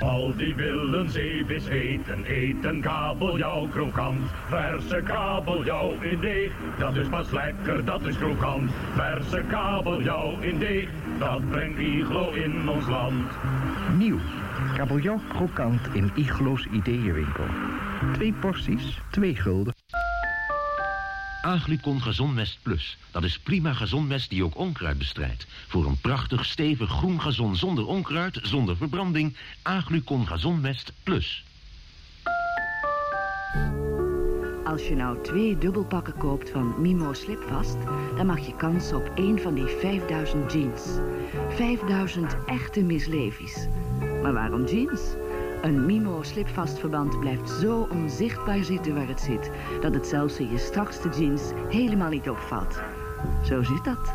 Al die willen zeevis eten, eten kabeljauw krokant. Verse kabeljauw in deeg, dat is pas lekker, dat is krokant. Verse kabeljauw in deeg, dat brengt iglo in ons land. Nieuw. Kabeljauw krokant in Iglo's Ideeënwinkel. Twee porties, twee gulden. Aglicon Gazonmest Plus. Dat is prima gazonmest die ook onkruid bestrijdt. Voor een prachtig, stevig groen gazon zonder onkruid, zonder verbranding. Aglicon Gazonmest Plus. Als je nou twee dubbelpakken koopt van Mimo Slipvast... dan mag je kans op één van die 5000 jeans. 5000 echte mislevies. Maar waarom jeans? Een Mimo slipvastverband blijft zo onzichtbaar zitten waar het zit... dat het zelfs in je strakste jeans helemaal niet opvalt. Zo zit dat.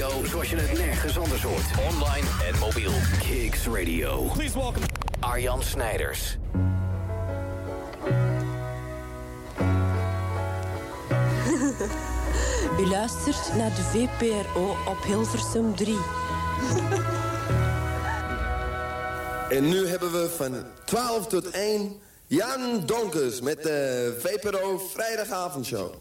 Radio zoals je het nergens anders hoort. Online en mobiel. Kiks Radio. Please welcome Arjan Snijders. U luistert naar de VPRO op Hilversum 3. En nu hebben we van 12 tot 1 Jan Donkers met de VPRO Vrijdagavondshow.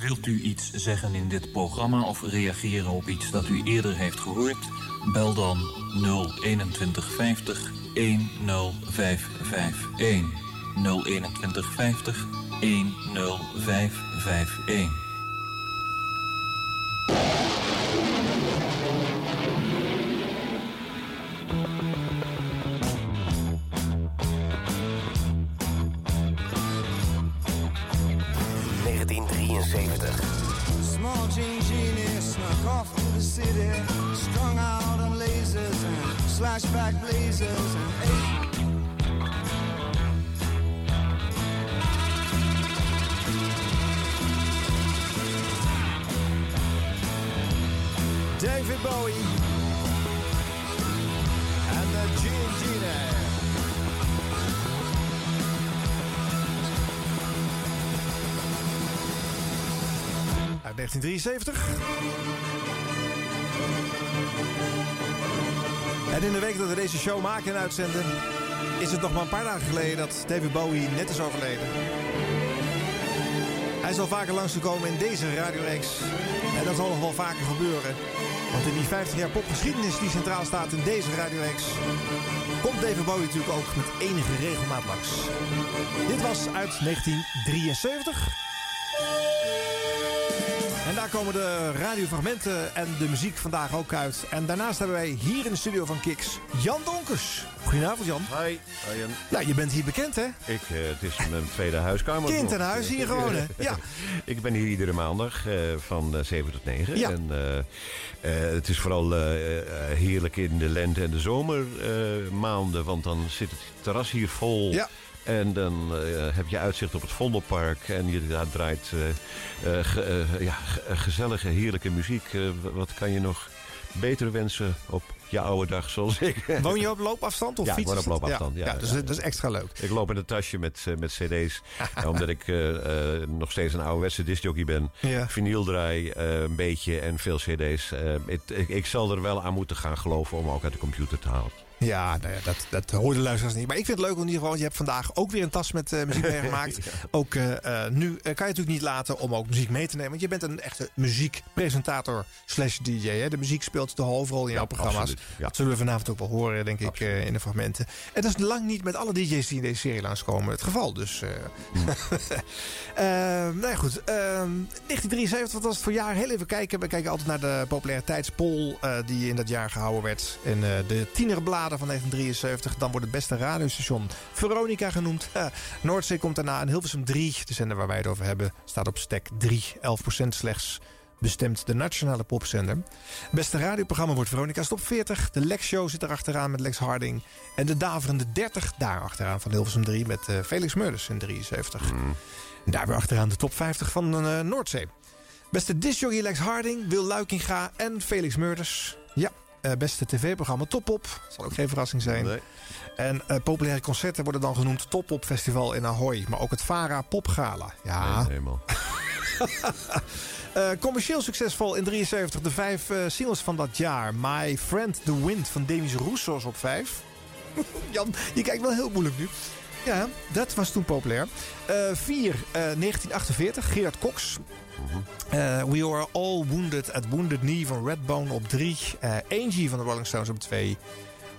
Wilt u iets zeggen in dit programma of reageren op iets dat u eerder heeft gehoord? Bel dan 02150 10551. 02150 10551. City, strung out on lasers and slashback blazers and eight. David Bowie and the Genie. Uit 1973. En in de week dat we deze show maken en uitzenden... is het nog maar een paar dagen geleden dat David Bowie net is overleden. Hij zal vaker langsgekomen in deze radioreeks. En dat zal nog wel vaker gebeuren. Want in die 50 jaar popgeschiedenis die centraal staat in deze radioreeks... komt David Bowie natuurlijk ook met enige regelmaat langs. Dit was uit 1973... En daar komen de radiofragmenten en de muziek vandaag ook uit. En daarnaast hebben wij hier in de studio van Kiks Jan Donkers. Goedenavond Jan. Hi, Arjen. Nou, je bent hier bekend hè? Ik, eh, het is mijn tweede huiskamer. Kind en huis hier gewoon hè? Ja. ik ben hier iedere maandag eh, van eh, 7 tot 9. Ja. En, eh, eh, het is vooral eh, eh, heerlijk in de lente- en de zomermaanden. want dan zit het terras hier vol. Ja. En dan eh, heb je uitzicht op het Vondelpark. En je daar draait eh, eh, ge- ja, ge- gezellige, heerlijke muziek. Wat kan je nog beter wensen op je oude dag, zoals ik? Woon je op loopafstand of ja, fietsen? woon op loopafstand. Ja, Ja, dus ja. dat is extra leuk. Ik loop in een tasje met, met cd's. Omdat ik nog steeds een ouderwetse discjockey ben. Ja. Vinyl draai een beetje en veel cd's. Ik, ik zal er wel aan moeten gaan geloven om ook uit de computer te halen. Ja, nou ja dat, dat de luisteraars niet. Maar ik vind het leuk in ieder geval. want Je hebt vandaag ook weer een tas met eh, muziek meegemaakt. Ook eh, eh, nu kan je natuurlijk niet laten om ook muziek mee te nemen. Want je bent een echte muziekpresentator slash DJ. Hè? De muziek speelt de hoofdrol in jouw programma's. absoluut. Dat zullen we vanavond ook wel horen, denk ik, in de fragmenten. En dat is lang niet met alle DJ's die in deze serie langskomen het geval. Dus. Eh, nou ja, goed. Ehm, 1973, wat was het voor jaar? Heel even kijken. We kijken altijd naar de populariteitspol die in dat jaar gehouden werd. Eh, de tienerbladen van 1973. Dan wordt het beste radiostation Veronica genoemd. Noordzee komt daarna. En Hilversum 3, de zender waar wij het over hebben, staat op stek 3. 11% slechts bestemd de nationale popzender. Beste radioprogramma wordt Veronica's Top 40. De Lex Show zit er achteraan met Lex Harding. En de Daverende 30 daar achteraan van Hilversum 3 met eh, Felix Meurders in 73. En daar weer achteraan de top 50 van eh, Noordzee. Beste discjockey Lex Harding, Wil Luikinga en Felix Meurders. Ja, eh, beste tv-programma Topop. Zal ook geen verrassing zijn. En eh, populaire concerten worden dan genoemd Topop Festival in Ahoy. Maar ook het Vara Popgala. Ja, Helemaal. eh, commercieel succesvol in 73. De vijf singles van dat jaar. My Friend the Wind van Demis Roussos op vijf. Jan, je kijkt wel heel moeilijk nu. Ja, dat was toen populair. Eh, vier, eh, 1948, Gerard Cox. Eh, We Are All Wounded at Wounded Knee van Redbone op drie. Eh, Angie van de Rolling Stones op twee.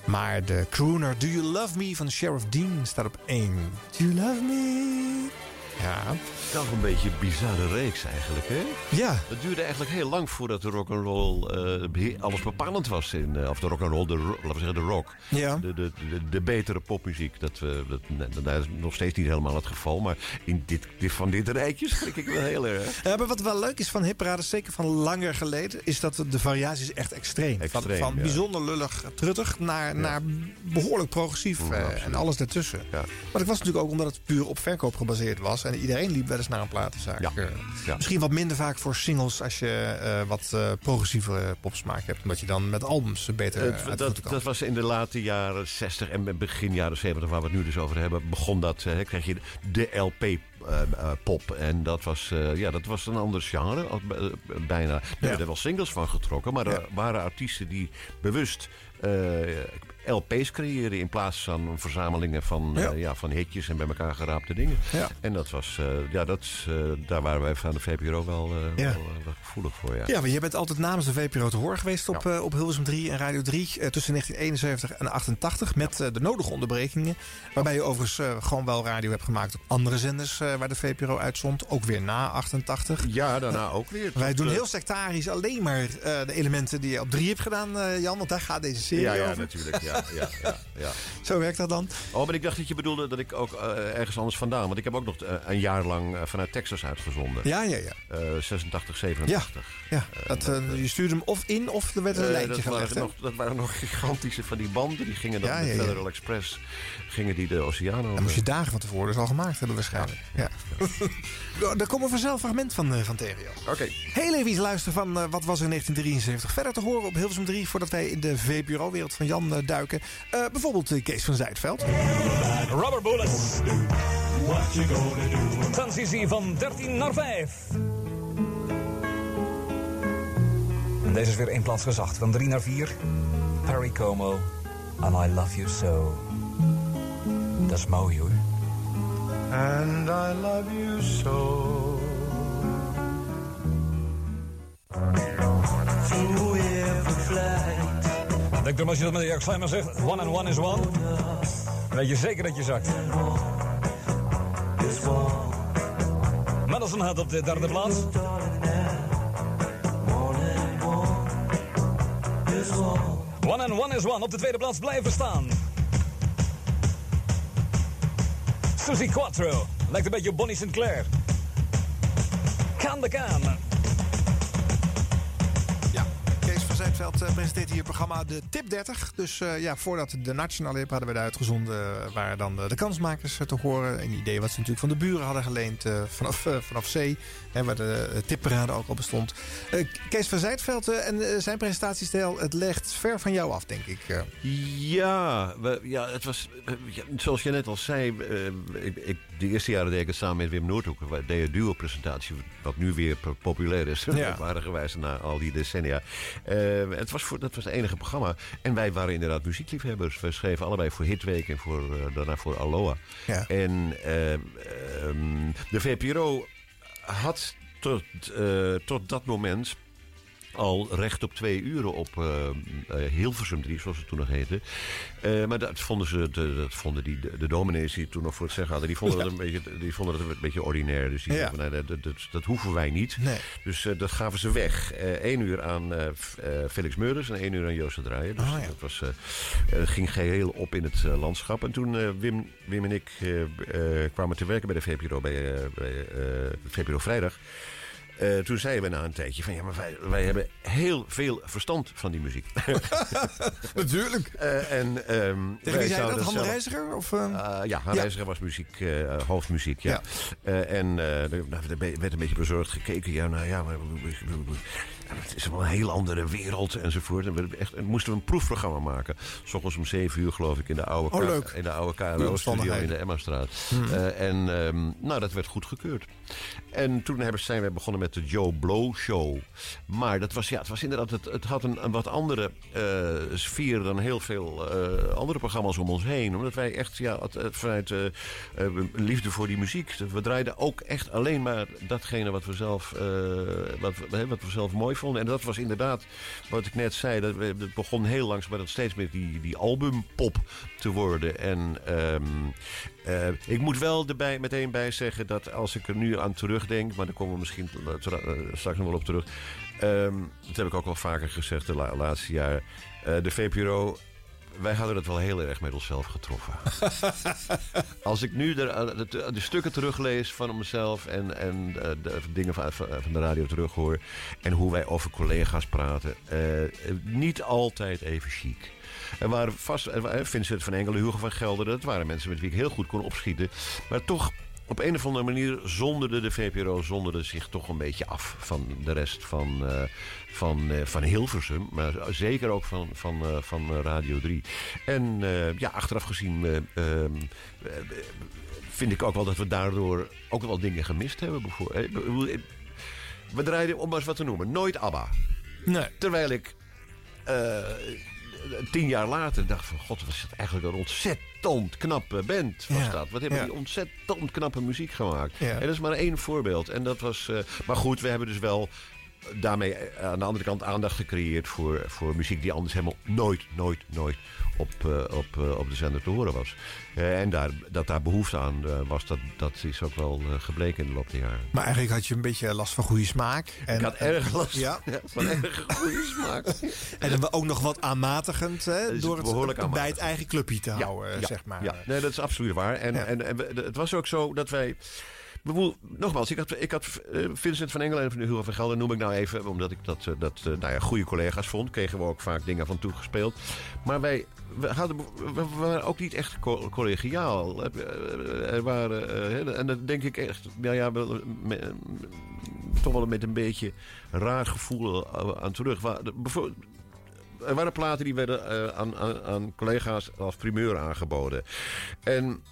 Maar de crooner Do You Love Me van Sheriff Dean staat op één. Do You Love Me? Ja. Toch een beetje een bizarre reeks eigenlijk, hè? Ja. Het duurde eigenlijk heel lang voordat de rock'n'roll eh alles bepalend was. In, eh, of de rock'n'roll, de, laten we zeggen de rock. Ja. De, de, de, de betere popmuziek. Dat, eh, dat, dat, is nog steeds niet helemaal het geval. Maar in dit, dit, van dit rijtje schrik ik wel heel erg. Ja, maar wat wel leuk is van hipparades, zeker van langer geleden, is dat de variatie is echt extreem. Extreem, van van ja. bijzonder lullig truttig naar, naar behoorlijk progressief Ja, eh, en alles daartussen. Ja. Maar dat was natuurlijk ook omdat het puur op verkoop gebaseerd was. En iedereen liep wel eens naar een platenzaak. Ja. Eh, Ja. Misschien wat minder vaak voor singles als je eh, wat eh progressievere popsmaak hebt. Omdat je dan met albums beter de dat, dat was in de late jaren 60 en begin jaren 70, waar we het nu dus over hebben, begon dat. eh, krijg je de LP-pop. en dat was, eh, ja, dat was een ander genre, bijna. Er werden wel singles van getrokken, maar er waren artiesten die bewust. LP's creëren in plaats van verzamelingen van, eh, Ja. ja. van hitjes en bij elkaar geraapte dingen. Ja. En dat was, eh, ja, dat, eh, daar waren wij van de VPRO wel, Ja. wel, wel gevoelig voor. Ja. Ja, maar je bent altijd namens de VPRO te horen geweest op, op Hilversum 3 en Radio 3 eh, tussen 1971 en 88 met de nodige onderbrekingen. Waarbij je overigens gewoon wel radio hebt gemaakt op andere zenders waar de VPRO uitzond. Ook weer na 88. Ja, daarna ook weer. Wij doen heel sectarisch alleen maar de elementen die je op 3 hebt gedaan, Jan. Want daar gaat deze serie Ja, ja, over. natuurlijk. Ja, ja, ja, ja. Zo werkt dat dan. Oh, maar ik dacht dat je bedoelde dat ik ook eh, ergens anders vandaan... Want ik heb ook nog eh, een jaar lang eh, vanuit Texas uitgezonden. Ja, ja, ja. Eh, 86, 87. ja dat, je stuurde hem of in of er werd een lijntje dat, gelegd. waren hè? nog, dat waren nog gigantische van die banden. Die gingen dan Ja, met. Federal Express gingen die de oceaan over. Moest je dagen van tevoren dus al gemaakt hebben waarschijnlijk. Ja. Daar komen we vanzelf fragment van, van tegen. Oké. Heel even iets luisteren van wat was er in 1973 verder te horen op Hilversum 3... voordat wij in de VPRO-wereld van Jan eh, duiken. Eh, bijvoorbeeld eh, Kees van Zijtveld. Rubber Bullets. Transitie van 13 naar 5. En deze is weer één plaats gezacht. Van 3 naar 4. Perry Como. And I Love You So. Dat is mooi hoor. And I love you so. Through every flight. Denk erom als je dat met Jack Slimmer zegt. One and one is one. Dan weet je zeker dat je zakt. Madison had op de derde plaats. One and one is one. Op de tweede plaats blijven staan. Susie Quattro. Lijkt een beetje op Bonnie Sinclair. Kan de Kaan. Eh, presenteert hier het programma De Tip 30. Dus eh, ja, voordat de nationale hip hadden we daar uitgezonden... eh, waren dan de, de kansmakers te horen. Een idee wat ze natuurlijk van de buren hadden geleend vanaf, vanaf zee. Hè, waar de tipparade ook al bestond. Kees van Zijtveld en zijn presentatiestijl... het legt ver van jou af, denk ik. Ja, we, ja, het was, ja, zoals je net al zei, ik, ik, de eerste jaren deed ik het samen met Wim Noordhoek. We deden een duo-presentatie, wat nu weer po- populair is, Ja. ja. gewijs na al die decennia. Het was voor, dat was het enige programma. En wij waren inderdaad muziekliefhebbers. We schreven allebei voor Hitweek en voor, eh, daarna voor Aloha. Ja. En eh, ehm, de VPRO had tot, eh, tot dat moment al recht op twee uren op eh, eh, Hilversum 3, zoals het toen nog heette. Eh, maar dat vonden, ze, de, dat vonden die, de, de dominees die het toen nog voor het zeggen hadden, die vonden, Ja. dat, een beetje, die vonden dat een beetje ordinair. Dus die Ja. nee, dat, dat, dat hoeven wij niet. Nee. Dus dat gaven ze weg. Eén uur aan Felix Meurders en één uur aan Joost de Draaier. Dus Oh, ja. dat was, ging geheel op in het landschap. En toen Wim, Wim en ik kwamen te werken bij de VPRO, bij, bij VPRO Vrijdag. Eh, toen zeiden we na een tijdje van ja, maar wij, wij hebben heel veel verstand van die muziek. Natuurlijk. Eh, en, ehm, Tegen wie zei dat? Han Reiziger? Of, eh? Uh, ja, Han Reiziger was muziek, eh, hoofdmuziek, ja. Eh, en eh, er nou, er werd een beetje bezorgd gekeken. Ja, nou ja, maar het is wel een heel andere wereld enzovoort. En we echt, en moesten we een proefprogramma maken. S ochtends om zeven uur, geloof ik, in de oude, Oh. In de oude KRO-studio in de Emma-straat. Eh, en ehm, nou, dat werd goed gekeurd. En toen hebben, zijn we begonnen met de Joe Blow Show. Maar dat was, ja, het was inderdaad, het, het had een, wat andere eh, sfeer dan heel veel eh, andere programma's om ons heen. Omdat wij echt ja, het, vanuit eh, liefde voor die muziek. We draaiden ook echt alleen maar datgene wat we zelf, wat, we- wat we zelf mooi vonden. En dat was inderdaad, wat ik net zei, dat we, het begon heel langzaam dat steeds meer die, die albumpop te worden. En ehm, eh, ik moet wel erbij meteen bij zeggen dat als ik er nu aan terugdenk, maar daar komen we misschien eh, eh, straks nog wel op terug. Ehm, dat heb ik ook wel vaker gezegd de la- laatste jaren. Eh, de VPRO, wij hadden het wel heel erg met onszelf getroffen. Als ik nu de, de, de stukken teruglees van mezelf en, en de dingen van, van de radio terughoor... en hoe wij over collega's praten, niet altijd even chic. Er waren vast, Vincent van Engelen, Hugo van Gelder... dat waren mensen met wie ik heel goed kon opschieten. Maar toch, op een of andere manier zonderde de VPRO zonderde zich toch een beetje af... van de rest van, eh, van, eh, van Hilversum, maar zeker ook van, van, eh, van Radio 3. En ja, achteraf gezien... eh, ehm, eh, vind ik ook wel dat we daardoor ook wel dingen gemist hebben. bijvoorbeeld. We draaiden, om maar eens wat te noemen, nooit ABBA. Nee. Terwijl ik tien jaar later dacht van... God, was het eigenlijk een ontzettend knappe band was Ja, dat. Wat hebben ja. die ontzettend knappe muziek gemaakt. Ja. En dat is maar één voorbeeld. En dat was, eh, maar goed, we hebben dus wel daarmee eh, aan de andere kant aandacht gecreëerd... voor, voor muziek die anders helemaal nooit, nooit, nooit op, eh, op, eh, op de zender te horen was. En daar, dat daar behoefte aan was, dat, dat is ook wel gebleken in de loop der jaren. Maar eigenlijk had je een beetje last van goede smaak. En, ik had erg last Ja. van erg goede smaak. En dan ook nog wat aanmatigend hè, door het bij het eigen clubje te houden, ja, zeg maar. Ja, nee, dat is absoluut waar. En, en, en het was ook zo dat wij... Nogmaals, ik had, eh, Vincent van Engelen en Hugo van Gelder noem ik nou even, omdat ik dat, eh, dat eh, nou ja, goede collega's vond. Kregen we ook vaak dingen van toegespeeld. Maar wij hadden, waren ook niet echt co- collegiaal. Er waren, en dat denk ik echt, nou ja, toch wel met een beetje raar gevoel aan terug. Er waren platen die werden aan, aan collega's als primeur aangeboden. En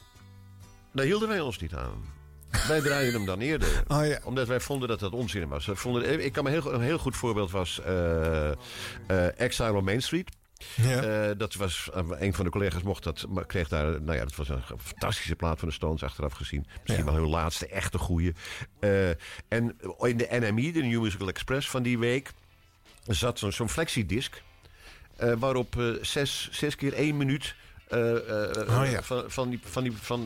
daar hielden wij ons niet aan. Wij draaiden hem dan eerder. Oh ja. Omdat wij vonden dat dat onzin was. We vonden, ik kan me heel, een heel goed voorbeeld was eh, eh, Exile on Main Street. Ja. Eh, dat was, eh, een van de collega's mocht dat, maar kreeg daar, nou ja, dat was een fantastische plaat van de Stones achteraf gezien. Misschien wel hun laatste echte goeie. Eh, en in de NME, de New Musical Express van die week, zat zo'n zo'n flexidisc. eh, waarop eh, zes, zes keer één minuut eh, eh. Van, van die, van die van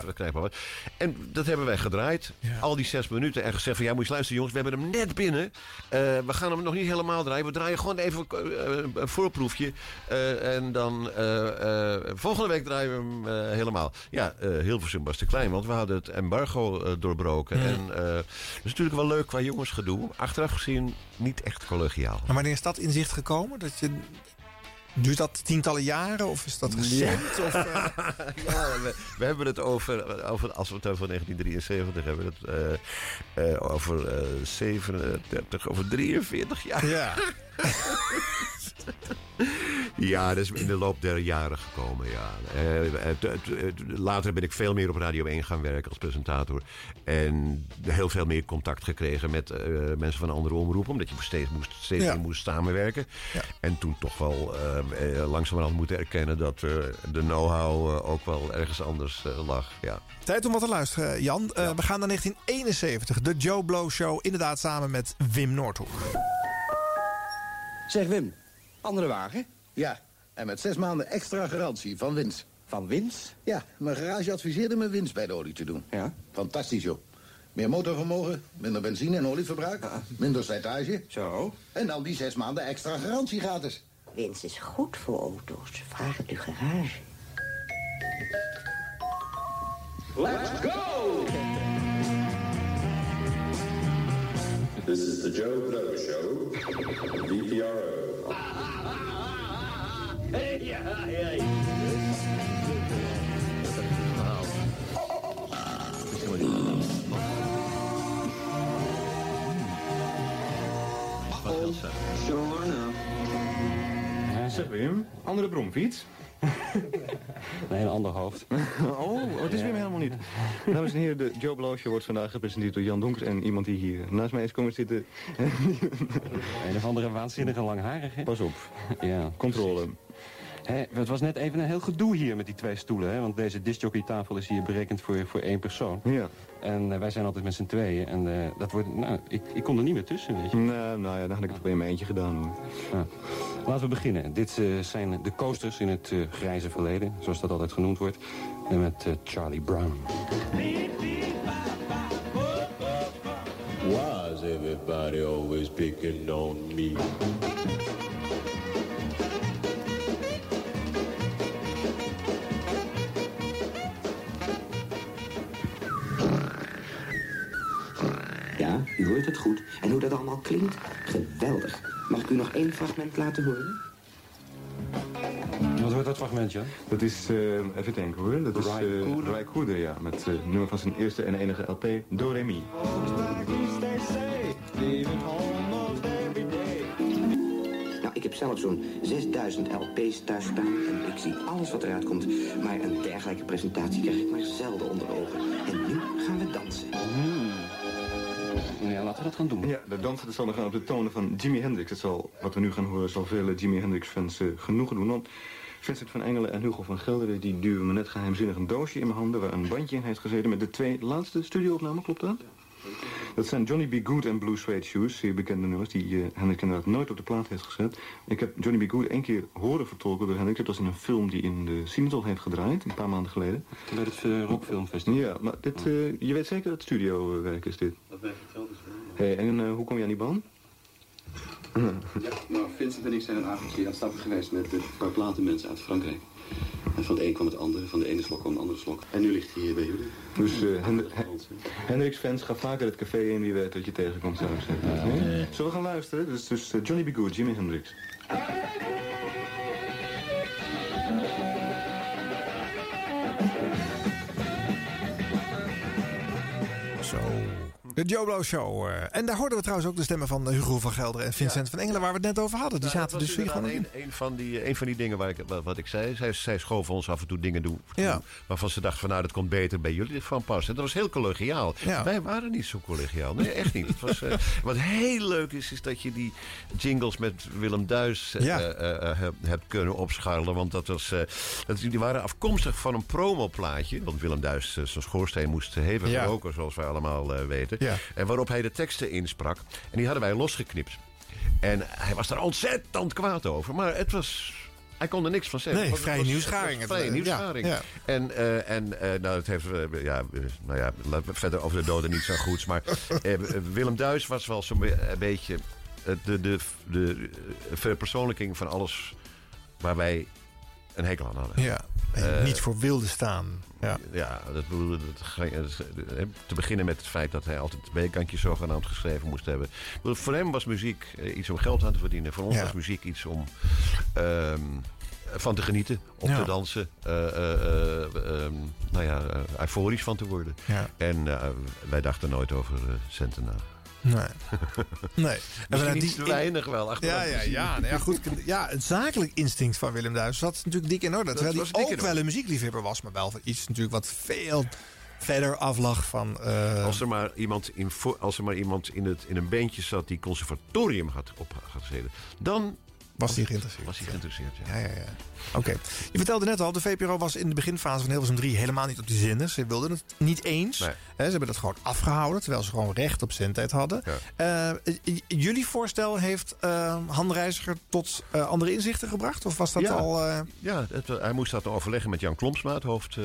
verkrijgbaar was. En dat hebben wij gedraaid. Al die zes minuten. En gezegd van ja, moet je eens luisteren jongens. We hebben hem net binnen. Eh, we gaan hem nog niet helemaal draaien. We draaien gewoon even eh, een voorproefje. Eh, en dan eh, eh, volgende week draaien we hem eh, helemaal. Ja, eh Hilversum was te klein. Want we hadden het embargo eh, doorbroken. En eh, dat is natuurlijk wel leuk qua jongensgedoe. Achteraf gezien niet echt collegiaal. Maar wanneer is dat inzicht gekomen? Dat je... Duurt dat tientallen jaren of is dat recent? Of, eh, ja, we, we hebben het over, over, als we het over 1973 hebben, het, eh, eh, over eh 37, over 43 jaar. Ja. Ja, dat is in de loop der jaren gekomen, ja. Eh, het- het- later ben ik veel meer op Radio 1 gaan werken als presentator. En heel veel meer contact gekregen met eh, mensen van andere omroepen. Omdat je steeds, moest, steeds Ja. meer moest samenwerken. En toen toch wel eh, eh, langzamerhand moeten erkennen dat eh, de know-how eh, ook wel ergens anders eh, lag. Ja. Tijd om wat te luisteren, Jan. Eh, We gaan naar 1971. De Joe Blow Show. Inderdaad samen met Wim Noordhoek. Zeg Wim, andere wagen? Ja, en met zes maanden extra garantie van Wins. Van Wins? Ja, mijn garage adviseerde me Wins bij de olie te doen. Ja? Fantastisch, joh. Meer motorvermogen, minder benzine- en olieverbruik, minder slijtage. Zo. En dan die zes maanden extra garantie gratis. Wins is goed voor auto's. Vraag het uw garage. Let's go! This is the Joe Blow Show, VPRO. Sure enough. Zeg Wim, andere bromfiets? Nee, een ander hoofd. oh, oh, het is Wim helemaal niet. Dames en heren, de Joe Blow Show wordt vandaag gepresenteerd door Jan Donkers en iemand die hier naast mij is komen zitten. Een of andere waanzinnige langharige. Pas op. Ja. Controle. Hè, het was net even een heel gedoe hier met die twee stoelen. Hè? Want deze discjockeytafel is hier berekend voor, voor één persoon. Ja. En eh, wij zijn altijd met z'n tweeën. En eh, dat wordt, nou, ik, ik kon er niet meer tussen, weet je. Nou, nou ja, dan had ik het wel in mijn eentje gedaan hoor. Ja. Laten we beginnen. Dit eh, zijn de coasters in het eh, grijze verleden, zoals dat altijd genoemd wordt. En met Charlie Brown. Why's everybody always picking on me? U hoort het goed. En hoe dat allemaal klinkt? Geweldig. Mag ik u nog één fragment laten horen? Wat wordt dat fragmentje? Dat is, eh, even denken hoor, dat is uh. Ry Cooder, ja. Met eh, het nummer van zijn eerste en enige LP, Do Re Mi. Nou, ik heb zelf zo'n 6000 LP's thuis staan en ik zie alles wat eruit komt. Maar een dergelijke presentatie krijg ik maar zelden onder ogen. En nu gaan we dansen. Ja, laten we dat gaan doen. Ja, de dansen zal dan gaan op de tonen van Jimi Hendrix. Dat zal, wat we nu gaan horen, zal vele Jimi Hendrix-fans eh, genoegen doen. Want Vincent van Engelen en Hugo van Gelderen... die duwen me net geheimzinnig een doosje in mijn handen... waar een bandje in heeft gezeten met de twee laatste studioopnamen, klopt dat? Dat zijn Johnny B. Good en Blue Suede Shoes, zeer bekende nummers... die uh, Hendrix inderdaad nooit op de plaat heeft gezet. Ik heb Johnny B. Good één keer horen vertolken door Hendrix. Dat was in een film die in de Cinetol heeft gedraaid, een paar maanden geleden. Bij het uh, Rockfilmfestival. Ja, maar dit, uh, je weet zeker dat het studiowerk is dit? Dat weet ik wel dus wel. Hey, en uh, hoe kom je aan die band? Ja, nou, Vincent en ik zijn een avondje aan het stappen geweest met een paar platenmensen uit Frankrijk. En van de een kwam het andere, van de ene slok kwam de andere slok. En nu ligt hij hier bij jullie. Dus uh, Hen fans, ga vaker het café in, wie weet dat je tegenkomt, zou ik zeggen. Nee? Nee. Zullen we gaan luisteren? Dus, dus uh, Johnny B. Good, Jimi Hendrix. Zo. De Joe Blow Show. Uh, en daar hoorden we trouwens ook de stemmen van Hugo van Gelderen en Vincent ja. van Engelen, waar we het net over hadden. Die nou, zaten dus hier gewoon een, een, van die, een van die dingen waar ik, wat ik zei. Zij, zij schoven ons af en toe dingen doen. Ja. Waarvan ze dachten van nou, dat komt beter bij jullie van pas. En dat was heel collegiaal. Ja. Wij waren niet zo collegiaal. Nee, echt niet. Het was, uh, wat heel leuk is, is dat je die jingles met Willem Duis uh, hebt kunnen opscharrelen. Want dat was, dat, die waren afkomstig van een promoplaatje. Want Willem Duis zijn schoorsteen moest hevig roken, zoals wij allemaal weten. Ja. En waarop hij de teksten insprak. En die hadden wij losgeknipt. En hij was daar ontzettend kwaad over. Maar het was... Hij kon er niks van zeggen. Nee, vrije nieuwsgaring. Vrije nieuwsgaring. Ja, ja. En, uh, en uh, nou, het heeft, uh, ja, nou ja, verder over de doden niet zo goed. Maar Willem Duis was wel zo'n beetje de, de, de verpersoonlijking van alles waar wij een hekel aan hadden. Ja, niet voor wilde staan. Ja, ja dat, dat, dat, te beginnen met het feit dat hij altijd bekantjes zogenaamd geschreven moest hebben. Voor hem was muziek iets om geld aan te verdienen. Voor ons ja. was muziek iets om um, van te genieten, op ja. te dansen. Uh, uh, uh, nou ja, euforisch van te worden. Ja. En wij dachten nooit over centen na. Nee. Nee. En Misschien vanuit iets te weinig wel, achteraf Ja, ja, ja, nou ja, goed. Ja, het zakelijk instinct van Willem Duis zat natuurlijk dik in orde. Terwijl was hij ook wel een muziekliefhebber was, maar wel iets natuurlijk wat veel verder aflag van... eh, Als er maar iemand in, als er maar iemand in, het, in een bandje zat die conservatorium had opgezeten, dan was hij geïnteresseerd. Was hij geïnteresseerd, ja. Ja, ja, ja. Oké. Je vertelde net al, de VPRO was in de beginfase van Hilversum 3 helemaal niet op die zinnen. Ze wilden het niet eens. Ze hebben dat gewoon afgehouden, terwijl ze gewoon recht op zendtijd hadden. Eh, jullie voorstel heeft eh Han Reiziger tot eh, andere inzichten gebracht? Of was dat ja, al... ja het, hij moest dat overleggen met Jan Klomsma, het hoofd,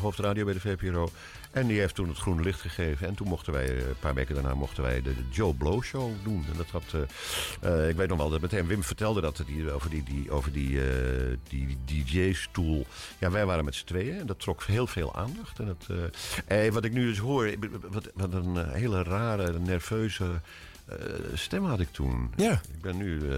hoofdradio bij de VPRO. En die heeft toen het groene licht gegeven. En toen mochten wij, eh, een paar weken daarna, mochten wij de, Joe Blow Show doen. En dat had, eh, eh, ik weet nog wel, dat meteen Wim vertelde dat die, over die, die, over die, die DJ-stoel. Ja, wij waren met z'n tweeën en dat trok heel veel aandacht. En dat, wat ik nu dus hoor, wat, wat een hele rare, nerveuze stem had ik toen. Ja. Ik ben nu,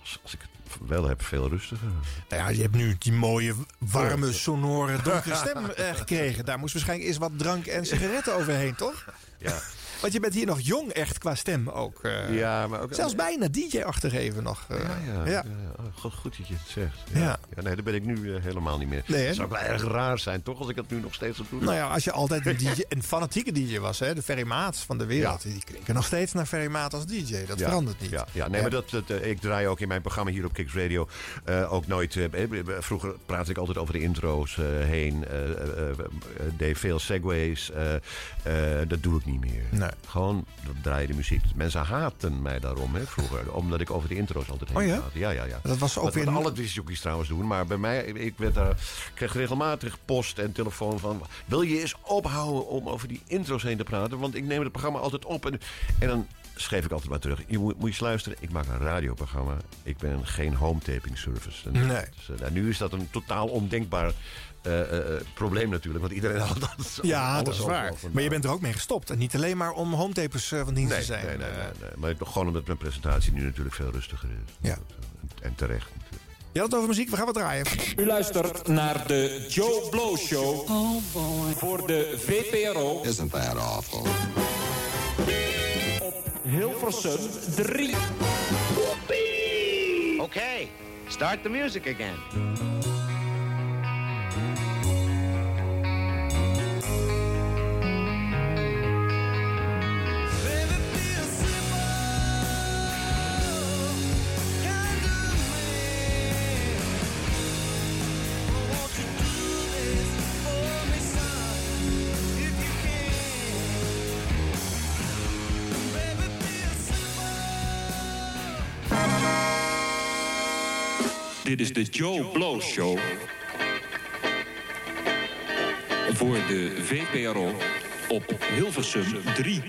als, als ik het wel heb, veel rustiger. Nou ja, je hebt nu die mooie, warme, sonore, donkere stem eh, gekregen. Daar moest waarschijnlijk eens wat drank en sigaretten overheen, toch? Ja. Want je bent hier nog jong echt qua stem ook. eh. Ja, maar ook- Zelfs bijna DJ-achtig even nog. eh. Ja, ja. Oh, goed, goed dat je het zegt. Ja. Nee, dat ben ik nu eh, helemaal niet meer. Nee? Het zou wel erg raar zijn, toch, als ik dat nu nog steeds op doe. Nou ja, als je altijd een, DJ, een fanatieke DJ was, hè, de Ferry Maats van de wereld, die klinken nog steeds naar Ferry Maat als DJ. Dat verandert niet. Ja, ja nee, maar dat, dat, ik draai ook in mijn programma hier op Kicks Radio ook nooit. vroeger praatte ik altijd over de intro's heen. deed veel segways. dat doe ik niet meer. Nee. Gewoon draai je de muziek. Mensen haten mij daarom hè, vroeger. Omdat ik over de intro's altijd heen Oh ja? Ja, ja, ja. Dat was ook wat, weer wat alle discjockeys trouwens doen. Maar bij mij, ik werd daar, kreeg regelmatig post en telefoon van... Wil je eens ophouden om over die intro's heen te praten? Want ik neem het programma altijd op. En, en dan schreef ik altijd maar terug. Je moet, moet je eens luisteren. Ik maak een radioprogramma. Ik ben geen home taping service. En Nee. dus, nou, nu is dat een totaal ondenkbaar eh, eh, probleem natuurlijk. Want iedereen had dat. Ja, dat is waar. Maar je bent er ook mee gestopt. En niet alleen maar om hometapers van dienst Nee, te zijn. nee, nee, nee, nee. Maar ik- gewoon omdat mijn presentatie nu natuurlijk veel rustiger is. Ja. En, en terecht natuurlijk. Je had het over muziek, we gaan wat draaien. U luistert naar de Joe Blow Show voor de VPRO. Isn't that awful? Hilversum 3. Okay, start the music again. Dit is de Joe Blow Show. Voor de VPRO op Hilversum 3.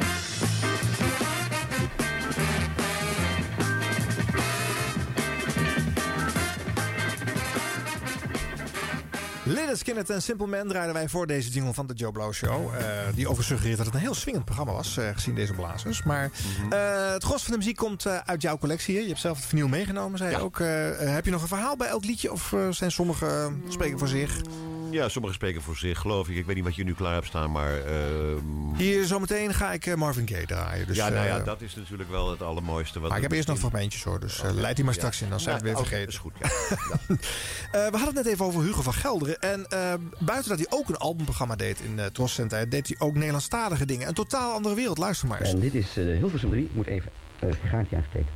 Skynyrd en Simple Man draaiden wij voor deze jingle van de Joe Blow Show. eh, die over suggereert dat het een heel swingend programma was, eh, gezien deze blazers. Maar Mhm. eh, het gros van de muziek komt uit jouw collectie. hè? Je hebt zelf het vinyl meegenomen, zei je ook. Heb je nog een verhaal bij elk liedje? Of zijn sommige spreken voor zich? Ja, sommigen spreken voor zich, geloof ik. Ik weet niet wat je nu klaar hebt staan, maar... ehm, Hier zometeen ga ik eh, Marvin Gaye draaien. Dus, ja, nou ja, eh, dat is natuurlijk wel het allermooiste. Wat maar ik heb er eerst nog fragmentjes hoor, dus eh, leid die maar Ja. straks in, dan zijn we Ja, het weer oké, vergeten. dat is goed, ja. Eh, we hadden het net even over Hugo van Gelderen. En eh, buiten dat hij ook een albumprogramma deed in uh, Tros Center... deed hij ook Nederlandstalige dingen. Een totaal andere wereld, luister maar eens. En dit is eh, Hilversum 3. Ik moet even uh, een gaatje aansteken.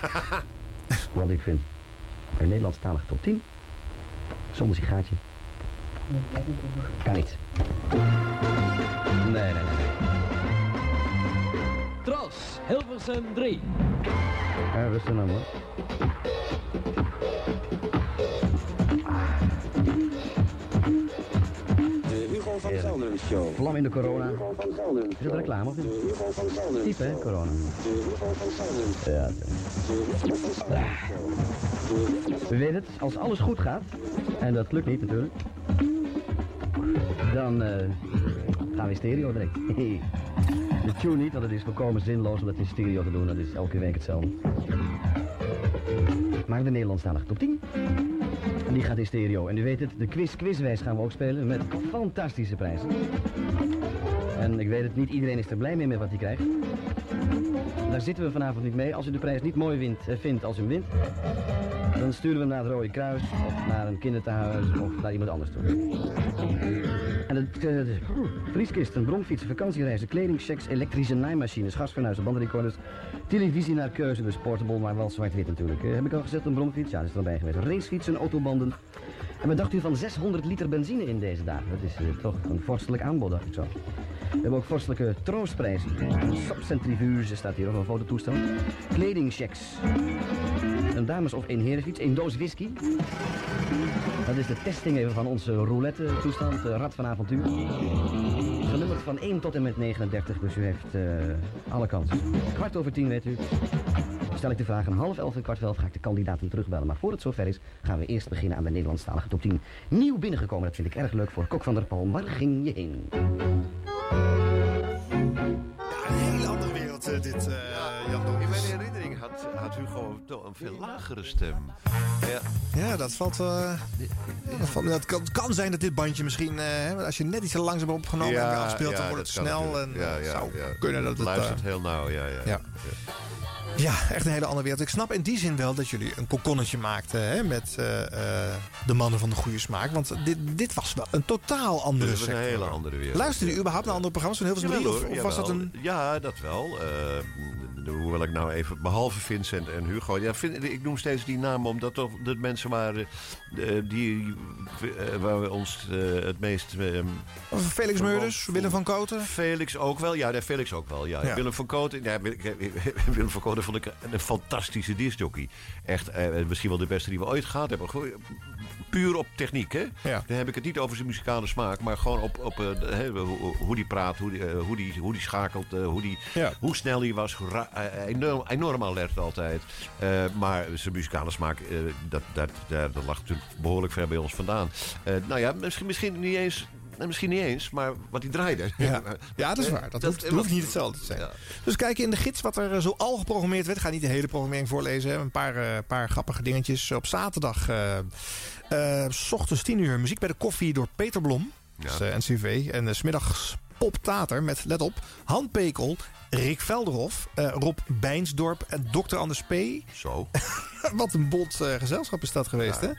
Want ik vind een Nederlandstalige top 10 zonder sigaatje kan niet. Nee, nee, nee. Tros, Hilversum 3. Ja, rustig nou hoor. Hugo van Gelderen Show. Vlam in de corona. Hugo van Gelderen Is dat reclame of niet? Hugo van Gelderen Type hè, corona. De Hugo van Gelderen Ja. Het, als alles goed gaat, en dat lukt niet natuurlijk, dan uh, gaan we in stereo direct. De tune niet, want het is volkomen zinloos om dat in stereo te doen, dat is elke week hetzelfde. Maar de Nederlandstalige top 10. En die gaat in stereo. En u weet het, de quiz quizwijs gaan we ook spelen met fantastische prijzen. En ik weet het, niet iedereen is er blij mee met wat hij krijgt. Daar zitten we vanavond niet mee. Als u de prijs niet mooi wint, eh, vindt als u hem wint, dan sturen we naar het Rode Kruis of naar een kinderthuis of naar iemand anders toe. En de, de vrieskisten, bromfietsen, vakantiereizen, kledingchecks, elektrische naaimachines, gasfornuizen, bandenrecorders, televisie naar keuze, dus portable, maar wel zwart-wit natuurlijk. Eh, heb ik al gezegd, een bromfiets? Ja, dat is erbij geweest. Racefietsen, En wat dacht u van 600 liter benzine in deze dagen? Dat is eh, toch een vorstelijk aanbod, dacht ik zo. We hebben ook vorstelijke troostprijzen. Een sapcentrifuge staat hier, of een fototoestel. Kledingchecks. Een dames- of een herenfiets. Een doos whisky. Dat is de testing even van onze roulette-toestand. eh, Rad van avontuur. Genummerd van 1 tot en met 39, dus u heeft eh, alle kansen. Kwart over tien, weet u. Stel ik de vraag een half elf en kwart voor elf ga ik de kandidaten terugbellen. Maar voor het zover is, gaan we eerst beginnen aan de Nederlandstalige top 10. Nieuw binnengekomen, dat vind ik erg leuk voor Kok van der Palm. Waar ging je heen? Een hele andere wereld, eh, dit, eh Jan In mijn herinnering had, had Hugo toch een veel lagere stem. Ja. Ja, dat valt... eh, dat, valt- dat kan, kan zijn dat dit bandje misschien... eh, hè, als je net iets te langzaam hebt opgenomen en afspeelt... dan wordt het snel en natuurlijk. ja, ja, zou ja. kunnen dat het... Luistert heel nauw, ja. ja. Ja. Echt een hele andere wereld. Ik snap in die zin wel dat jullie een kokonnetje maakten hè, met eh, eh, de mannen van de goede smaak. Want dit, dit was wel een totaal andere was een sector. hele andere wereld. Luisterde u überhaupt naar andere programma's van 3? Jawel, Of, of was dat een... Ja, dat wel. Eh, hoewel ik nou even, behalve Vincent en Hugo... Ja, vind, ik noem steeds die namen omdat toch de mensen waren die, waar we ons het meest... Felix Meurders, Willem van Koten? Felix ook wel, ja, nee, Felix ook wel. Ja. Ja. Willem van Koten, ja, Willem van Koten vond ik een fantastische discjockey. Echt, eh, misschien wel de beste die we ooit gehad hebben. Puur op techniek, hè? Ja. Dan heb ik het niet over zijn muzikale smaak, maar gewoon op, op eh, hoe, die praat, hoe die, eh, hoe die, hoe die schakelt, eh, hoe, die, Ja. hoe snel hij was. enorm, enorm alert altijd. Eh, maar zijn muzikale smaak, eh, dat, dat, dat, dat lag natuurlijk behoorlijk ver bij ons vandaan. Eh, nou ja, misschien, misschien niet eens. Nou, Misschien niet eens, maar wat hij draaide. Ja. ja, dat is waar. Dat, hoeft, dat hoeft niet hetzelfde te zijn. Dus kijken in de gids wat er eh, zo al geprogrammeerd werd. Ik ga niet de hele programmering voorlezen. hè. Een paar, eh, paar grappige dingetjes. Op zaterdag, eh s ochtends 10 uur, muziek bij de koffie door Peter Blom. NCV. En smiddags Pop Tater met, let op, Han Pekel, Rick Velderhof, Rob Bijnsdorp en Dr. Anders P. Zo. Wat een bont eh, gezelschap is dat geweest, hè?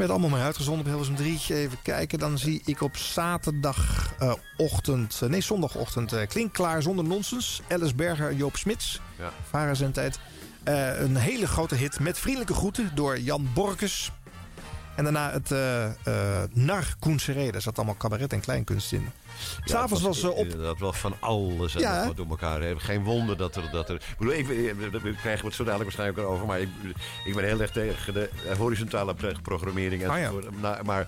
Werd allemaal maar uitgezonden op Hilversum 3. Even kijken, dan zie ik op zaterdagochtend... nee, zondagochtend eh Klinkklaar zonder nonsens. Alice Berger Joop Smits. Ja. Varen zijn tijd. Eh, een hele grote hit met vriendelijke groeten door Jan Borkes. En daarna het eh eh Nar Koen Seré. Daar zat allemaal cabaret en kleinkunst in. S'avonds was eh, op... Dat wel van alles Ja, wat door elkaar. hè. Geen wonder dat er... Dat er ik bedoel, even, eh, daar krijgen we het zo dadelijk waarschijnlijk over. Maar ik, ik ben heel erg tegen de eh, horizontale programmering. En Ah, ja. maar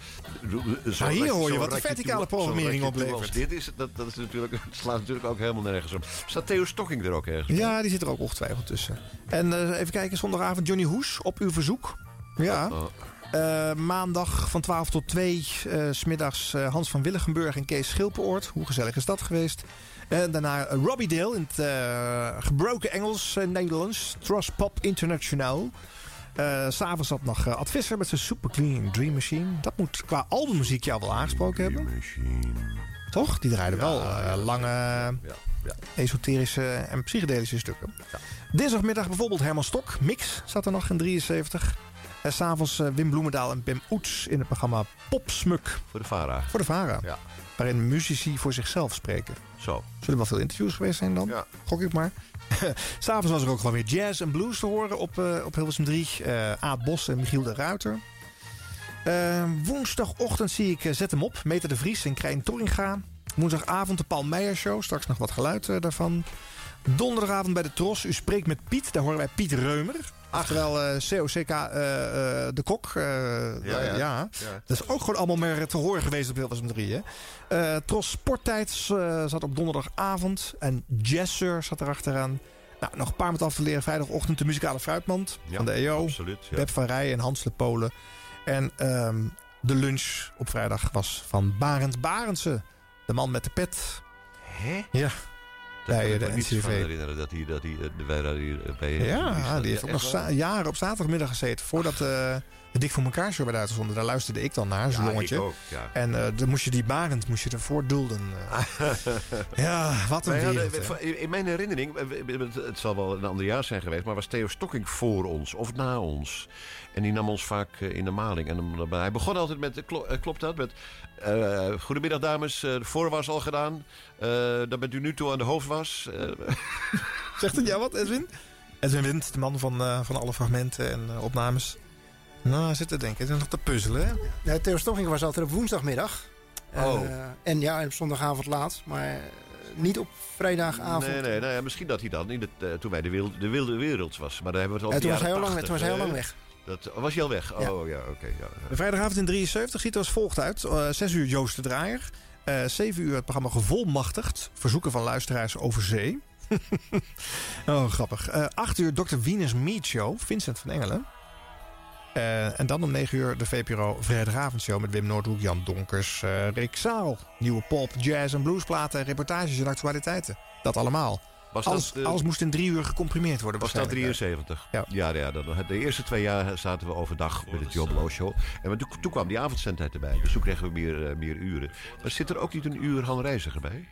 zo Nou, hier hoor je wat de verticale toe- programmering oplevert. Dit is, dat, dat is natuurlijk, het slaat natuurlijk ook helemaal nergens op. Staat Theo Stokking er ook ergens? Ja, die zit er ook ongetwijfeld tussen. En eh, even kijken, zondagavond Johnny Hoes op uw verzoek. Ja. Oh, Eh, maandag van 12 tot 2, eh, smiddags eh, Hans van Willigenburg en Kees Schilperoort. Hoe gezellig is dat geweest? En daarna Robbie Dale in het gebroken Engels en Nederlands. Trust Pop International. Eh, S'avonds zat nog eh, Ad Visser met zijn Super Clean Dream Machine. Dat moet qua albummuziek jou wel aangesproken hebben. Toch? Die draaide wel lange, esoterische en psychedelische stukken. Dinsdagmiddag bijvoorbeeld Herman Stok. Mix zat er nog in 73. En s'avonds eh, Wim Bloemendaal en Pim Oets in het programma Popsmuk. Voor de VARA. Voor de VARA. Ja. Waarin muzici voor zichzelf spreken. Zo. Zullen er wel veel interviews geweest zijn dan? Ja. Gok ik maar. S'avonds was er ook gewoon weer jazz en blues te horen op, eh op Hilversum 3. Eh Aad Bos en Michiel de Ruiter. Eh, woensdagochtend zie ik eh, Zet hem op. Meter de Vries en Krijn Torringa. Woensdagavond de Paul Meijer Show. Straks nog wat geluid eh, daarvan. Donderdagavond bij de Tros. U spreekt met Piet. Daar horen wij Piet Reumer. Oftewel eh, COCK eh, eh, de Kok. Ja, ja. ja. Ja. Dat is ook gewoon allemaal maar te horen geweest op Hilversum 3. Hè? Eh, Tros Sporttijd zat op donderdagavond. En Jesser zat erachteraan. Nou, nog een paar met af te leren. Vrijdagochtend de muzikale fruitmand Ja, van de EO. absoluut, ja. Beb van Rij en Hans de Polen. En ehm, de lunch op vrijdag was van Barend Barendse. De man met de pet. Hè? Ja. Kan Bij ik de NCV. herinneren dat hij, dat hij, eh, daar hier eh, bij Ja, die heeft ook nog jaren op zaterdagmiddag gezeten. Voordat, eh, de Dik voor elkaar show werd uitgezonden. Daar luisterde ik dan naar, zo'n jongetje. En eh, dan moest je die Barend moest je ervoor dulden. eh. ja, wat een wereld. in- mijn herinnering, eh, het zal wel een ander jaar zijn geweest, maar was Theo Stokking voor ons of na ons. En die nam ons vaak eh, in de maling. En dan- hij begon altijd met, eh, klo- eh, klopt dat? Met, eh, goedemiddag dames, eh, de voorwas al gedaan. Eh dan bent u nu toe aan de hoofdwas. Eh, Zegt het jou wat, Edwin? Edwin Wind, de man van, eh, van alle fragmenten en opnames. Nou, hij zit te denken. Het is nog te puzzelen, hè? Ja, Theo Stoffing was altijd op woensdagmiddag. Oh. Eh, en ja, en op zondagavond laat. Maar niet op vrijdagavond. nee, nee, ja, misschien dat hij dan in het, toen wij de wilde, de wilde wereld was. Maar daar hebben we het Ja, al toen was al lang- toen was hij al lang weg. Dat, was hij al weg? Oh ja, oké. ja. De vrijdagavond in 73 ziet er als volgt uit. Eh 6 uur Joost de Draaier. Eh 7 uur het programma Gevolmachtigd. Verzoeken van luisteraars over zee. oh, grappig. Eh 8 uur Dr. Venus Meet Show. Vincent van Engelen. Eh, en dan om 9 uur de VPRO Vrijdagavondshow met Wim Noordhoek, Jan Donkers, eh Rick Zaal. Nieuwe pop, jazz en bluesplaten, reportages en actualiteiten. Dat allemaal. Was dat, alles, eh, alles moest in drie uur gecomprimeerd worden. Was dat waarschijnlijk. 73? Ja. Ja, ja dat, de eerste twee jaar zaten we overdag met het Joblo Show. En toen, toen kwam die avondzendtijd erbij. Dus toen kregen we meer, eh, meer uren. Maar zit er ook niet een uur Han Reiziger bij?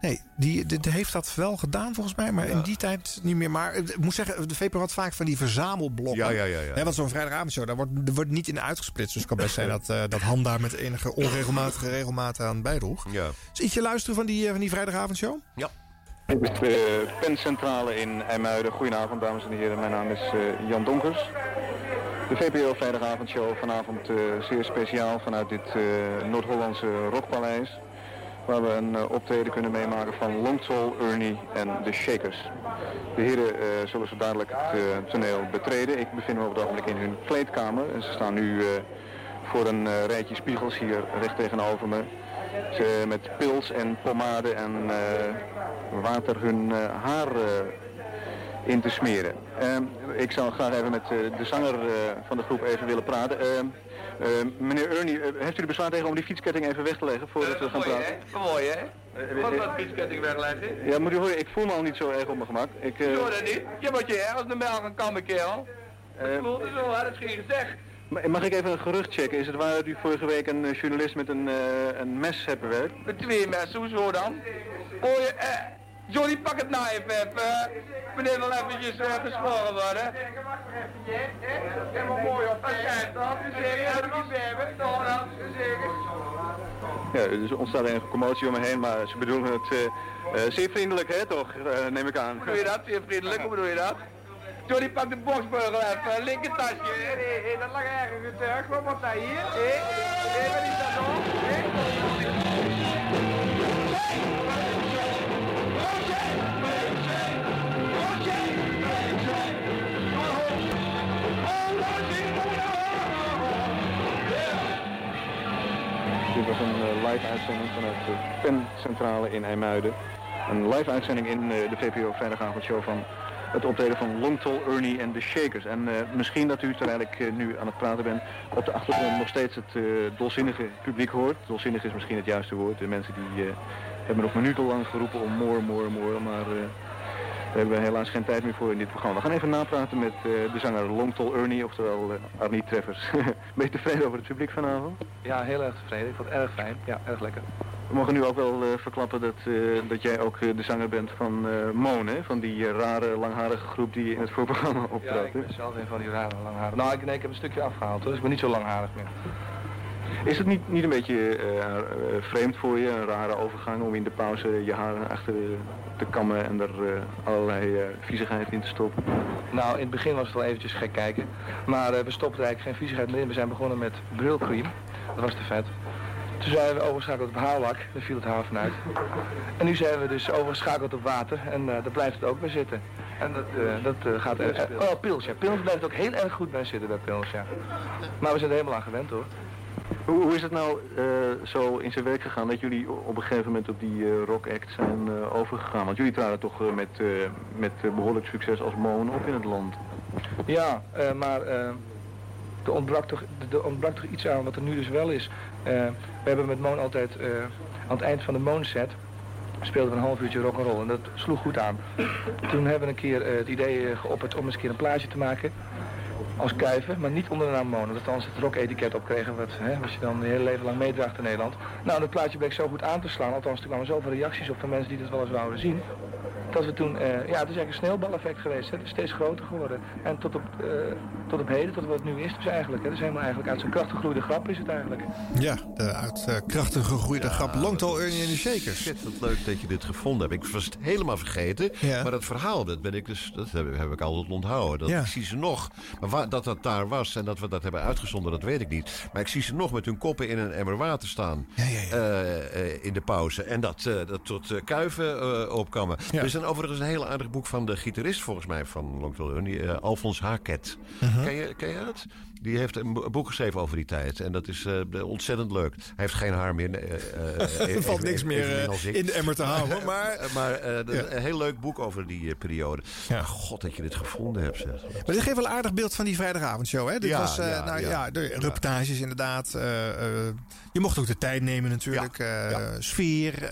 Nee, die, die, die heeft dat wel gedaan volgens mij, maar in die tijd niet meer. Maar eh, ik moet zeggen, de VPRO had vaak van die verzamelblokken. Ja, ja, ja, ja. Hè, want zo'n vrijdagavondshow, daar wordt, er wordt niet in uitgesplitst. Dus het kan best zijn dat, eh, dat Han daar met enige onregelmatige regelmaat aan bijdroeg. Ja. Dus ietsje luisteren van die, eh, van die vrijdagavondshow? Ja. De pencentrale in IJmuiden. Goedenavond dames en heren, mijn naam is eh, Jan Donkers. De VPRO vrijdagavondshow vanavond eh, zeer speciaal vanuit dit eh, Noord-Hollandse Rockpaleis. Waar we een optreden kunnen meemaken van Longtol, Ernie en de Shakers. De heren zullen zo dadelijk het toneel betreden. Ik bevind me op het ogenblik in hun kleedkamer. En ze staan nu voor een rijtje spiegels hier recht tegenover me. Ze met pils en pomade en eh, water hun eh, haar eh, in te smeren. Ehm, ik zou graag even met de zanger van de groep even willen praten. Ehm, eh, meneer Ernie, heeft u er bezwaar tegen om die fietsketting even weg te leggen voordat we gaan mooi, praten? hè? Mooi, hè? Wat dat fietsketting wegleggen? Ja, moet u horen, ik voel me al niet zo erg op mijn gemak. Ik, eh, Zo dat niet? Je moet je ergens de melk gaan kammen, kerel. Dat voelt zo, hè? Dat is geen gezegd. Ma- mag ik even een gerucht checken? Is het waar dat u vorige week een eh, journalist met een, eh, een mes hebt bewerkt? Met twee mensen, hoezo dan? Oh, je, eh, Johnny, pak het nou even. Meneer wil eventjes eh, gesproken worden. Helemaal mooi op. Ja, dus er ontstaat enige commotie om me heen, maar ze bedoelen het zeer vriendelijk, hè, toch? Neem ik aan. Hoe bedoel je dat? Zeer vriendelijk, hoe bedoel je dat? Johnny, pak de boksbeugel even, linker tasje. Nee, nee, nee, dat lag ergens terug. Wat wordt dat hier? Hé, hé, wat is dat nog? Dit was een eh, live uitzending vanuit de pencentrale in IJmuiden. Een live uitzending in eh, de VPRO vrijdagavondshow van het optreden van Longtol, Ernie en de Shakers. En eh, misschien dat u, terwijl ik eh, nu aan het praten ben, op de achtergrond nog steeds het eh, dolzinnige publiek hoort. Dolzinnig is misschien het juiste woord. De mensen die hebben nog minutenlang geroepen om more, more, more. Maar eh, daar hebben we helaas geen tijd meer voor in dit programma. We gaan even napraten met eh, de zanger Longtol Ernie, oftewel uh, Arnie Treffers. ben je tevreden over het publiek vanavond? Ja, heel erg tevreden. Ik vond het erg fijn. Ja, erg lekker. We mogen nu ook wel eh, verklappen dat, eh, dat jij ook eh, de zanger bent van eh Moon, hè? Van die eh, rare, langharige groep die in het voorprogramma Ja, optrad. ik hè? ben zelf een van die rare langharig. Nou, ik, nee, ik heb een stukje afgehaald dus ik ben niet zo langharig meer. Is het niet, niet een beetje eh, eh, vreemd voor je, een rare overgang om in de pauze je haren achter eh, te kammen en er eh, allerlei eh, viezigheid in te stoppen? Nou, in het begin was het wel eventjes gek kijken. Maar eh, we stopten eigenlijk geen viezigheid meer in. We zijn begonnen met brilcream. Dat was te vet. Toen zijn we overgeschakeld op haarlak. Daar viel het haar vanuit. En nu zijn we dus overgeschakeld op water. En daar blijft het ook bij zitten. En dat, dat gaat erg... oh, pils, ja. Pils blijft ook heel erg goed bij zitten, bij pils, ja. Maar we zijn er helemaal aan gewend, hoor. Hoe, is het nou eh, zo in zijn werk gegaan dat jullie op een gegeven moment op die eh, rock act zijn eh, overgegaan? Want jullie traden toch met, met eh, behoorlijk succes als Moon op in het land. Ja, maar er, ontbrak toch, er ontbrak toch iets aan wat er nu dus wel is. We hebben met Moon altijd aan het eind van de Moon set speelden we een half uurtje rock'n'roll en dat sloeg goed aan. Toen hebben we een keer het idee geopperd om eens een keer een plaatje te maken. Als kuiven, maar niet onder de naam. Dat dan het rock-etiket op kregen, wat, hè, wat je dan je hele leven lang meedraagt in Nederland. Nou, dat plaatje bleek zo goed aan te slaan, althans er kwamen zoveel reacties op van mensen die het wel eens wouden zien. Dat we toen, eh, ja, het is eigenlijk een sneeuwbaleffect geweest. Hè. Het is steeds groter geworden. En tot op, eh, tot op heden, tot wat het nu is, dus eigenlijk. Hè. Het is helemaal eigenlijk uit zijn kracht gegroeide grap is het eigenlijk. Ja, de uit uh, krachtig gegroeide grap Long Tall Ernie en de Shakers. Ontzettend leuk dat je dit gevonden hebt. Ik was het helemaal vergeten. Ja. Maar dat verhaal, dat, ben ik dus, dat heb, heb ik altijd onthouden. Dat, Ja. Ik zie ze nog. Maar waar, dat dat daar was en dat we dat hebben uitgezonden, dat weet ik niet. Maar ik zie ze nog met hun koppen in een emmer water staan. eh, eh, in de pauze. En dat, eh, dat tot eh, kuiven eh, opkammen. Ja. Er is een, overigens een heel aardig boek van de gitarist, volgens mij, van Long Ernie. eh, Alfons Haket. Mhm. ken, je, ken je dat? Die heeft een bo- boek geschreven over die tijd. En dat is eh, ontzettend leuk. Hij heeft geen haar meer. eh, Er valt niks meer in de emmer te houden. Maar, maar Ja. een heel leuk boek over die periode. Ja. God dat je dit gevonden hebt, zeg. maar dit geeft wel een aardig beeld van die vrijdagavondshow. Hè? Dit Ja, was, ja, nou, ja. de reportages inderdaad. je mocht ook de tijd nemen natuurlijk. Sfeer.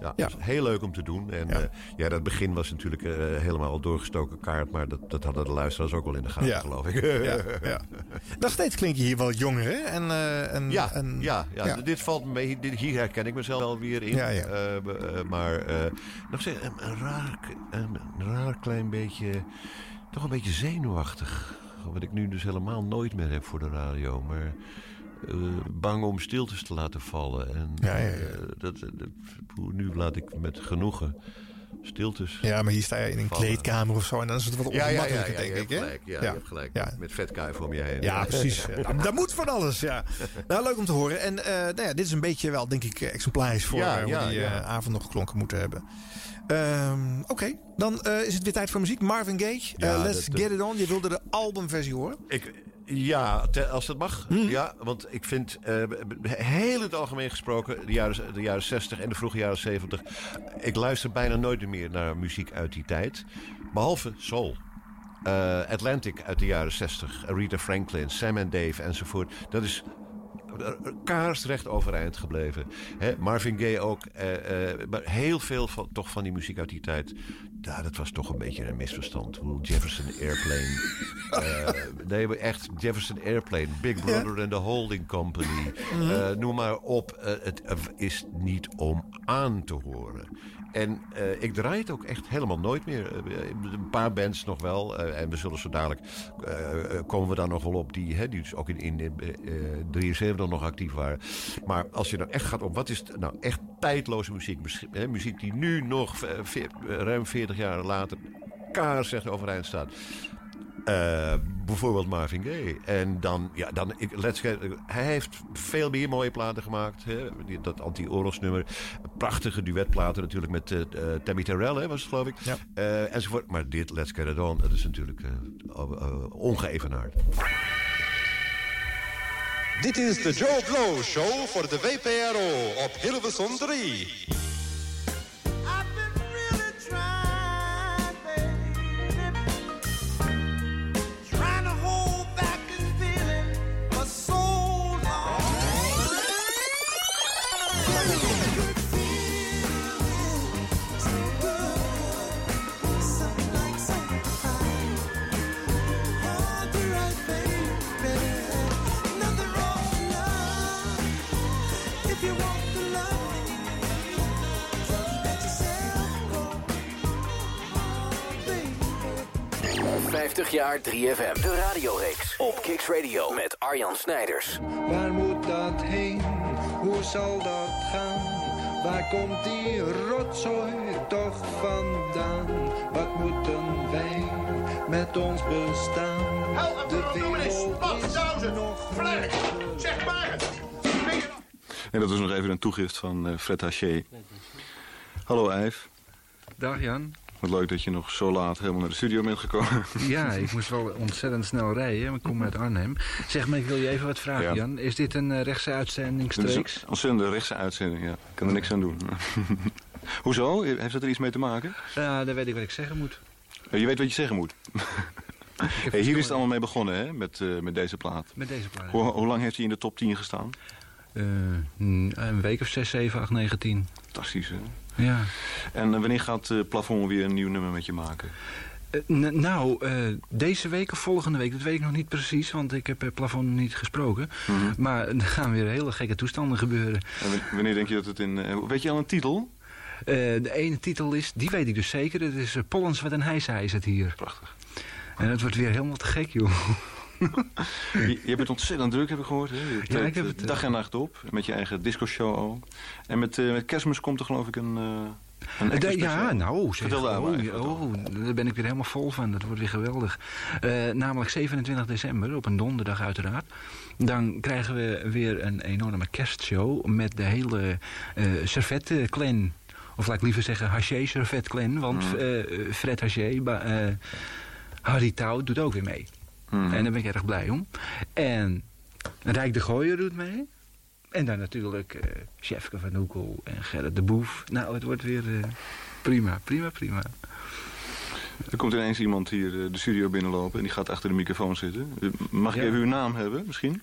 Eh, Ja, heel leuk om te doen. En ja, ja dat begin was natuurlijk eh, helemaal al doorgestoken kaart. Maar dat, dat hadden de luisteraars ook wel in de gaten, Ja. geloof ik. Ja, ja. Nog steeds klink je hier wel jonger, hè? En, eh, en, Ja, en, ja, ja, dit valt me mee. Dit, hier herken ik mezelf wel weer in. Eh, eh, maar eh, nog steeds een, een, raar, een, raar klein beetje... Toch een beetje zenuwachtig. Wat ik nu dus helemaal nooit meer heb voor de radio. Maar eh, bang om stiltes te laten vallen. En Ja, ja, ja. eh, dat, dat, nu laat ik met genoegen stiltes Ja, maar hier sta je in een vallen. kleedkamer of zo. En dan is het wat Ja, ja, ja, ongemakkelijker, ja, je denk ik. hè? gelijk. Ja, je hebt gelijk. Ja. Met vetkuiven om je heen. Ja, precies. Ja, dat, dat moet van alles, ja. Nou, leuk om te horen. En eh, nou ja, dit is een beetje wel, denk ik, eh, exemplarisch voor Ja, eh, hoe ja, die eh, ja. avond nog geklonken moeten hebben. Ehm, Oké, dan eh, is het weer tijd voor muziek. Marvin Gaye, Ja, eh, Let's dat, eh, Get It On. Je wilde de albumversie horen. Ik, ja, te- als dat mag. Mhm. Ja, want ik vind, eh, heel het algemeen gesproken, de jaren, de jaren 60 en de vroege jaren 70. Ik luister bijna nooit meer naar muziek uit die tijd. Behalve soul. Eh, Atlantic uit de jaren 60. Aretha Franklin, Sam and Dave enzovoort. Dat is kaarsrecht overeind gebleven. Marvin Gaye ook. eh, maar heel veel van, toch van die muziek uit die tijd. Ja, dat was toch een beetje een misverstand. Jefferson Airplane. eh, nee, echt Jefferson Airplane. Big Brother and the Holding Company. eh, noem maar op. Eh, het is niet om aan te horen. En eh, ik draai het ook echt helemaal nooit meer. Eh, een paar bands nog wel. eh, en we zullen zo dadelijk... eh, eh, komen we daar nog wel op die, hè, die dus ook in, in eh, 73 nog actief waren. Maar als je nou echt gaat op... Wat is nou echt tijdloze muziek? Hè, muziek die nu nog eh, eh, ruim 40 jaar later... kaarsrecht overeind staat. Eh, bijvoorbeeld Marvin Gaye. En dan, ja, dan ik, let's get, hij heeft veel meer mooie platen gemaakt. Hè? Die- Dat anti-oorlogsnummer. Prachtige duetplaten natuurlijk met eh, eh, Tammy Terrell, hè, was het geloof ik. Eh, enzovoort. Maar dit, Let's Get It On, dat is natuurlijk ongeëvenaard. Dit is de Joe Blow Show voor de WPRO op Hilversum 3. 50 jaar 3FM. De radioreeks op Kicks Radio met Arjan Snijders. Waar moet dat heen? Hoe zal dat gaan? Waar komt die rotzooi toch vandaan? Wat moeten wij met ons bestaan? De wereld is nog Vlerk, zeg maar het. En dat was nog even een toegift van eh, Fred Haché. Hallo Ijf. Dag Jan. Wat leuk dat je nog zo laat helemaal naar de studio bent gekomen. Ja, ik moest wel ontzettend snel rijden. Ik kom uit Arnhem. Zeg maar, ik wil je even wat vragen, Ja. Jan. Is dit een eh, rechtse uitzending Dit is een streeks? ontzettende rechtse uitzending, ja. Ik kan er niks aan doen. Hoezo? Heeft dat er iets mee te maken? Ja, dan weet ik wat ik zeggen moet. Ja, Je weet wat je zeggen moet. Hey, hier is het allemaal mee begonnen, hè? Met, eh, met deze plaat. Met deze plaat. Hoe, hoe lang heeft hij in de top 10 gestaan? Eh, mm, een week of 6, 7, 8, 9, 10. Fantastisch, hè? Ja. En eh, wanneer gaat uh, Plafond weer een nieuw nummer met je maken? Eh, n- nou, eh, deze week of volgende week, dat weet ik nog niet precies, want ik heb plafond niet gesproken. Mhm. Maar er gaan weer hele gekke toestanden gebeuren. En wanneer denk je dat het in... eh, weet je al een titel? Eh, de ene titel is, die weet ik dus zeker, het is Pollens wat een hijsa is het hier. Prachtig. En het wordt weer helemaal te gek, joh. Je, je bent ontzettend druk, heb ik gehoord. Hè? Je treedt, ik heb eh, het, eh, dag en nacht op. Met je eigen disco-show ook. En met, eh, met kerstmis komt er geloof ik een... eh Eh, ja, nou, zeg, Vertel daar oh, oh, daar ben ik weer helemaal vol van. Dat wordt weer geweldig. Eh, namelijk 27 december, op een donderdag uiteraard. Dan krijgen we weer een enorme kerstshow met de hele eh servet-clan. Of laat ik liever zeggen haché servet clan Want Mm. eh, Fred Haché, eh, Harry Touw doet ook weer mee. Mm. En daar ben ik erg blij om. En Rijk de Gooier doet mee. En dan natuurlijk eh Chefke van Oekel en Gerrit de Boef. Nou, het wordt weer eh, prima, prima, prima. Er komt ineens iemand hier eh, de studio binnenlopen en die gaat achter de microfoon zitten. Mag ik Ja. even uw naam hebben, misschien?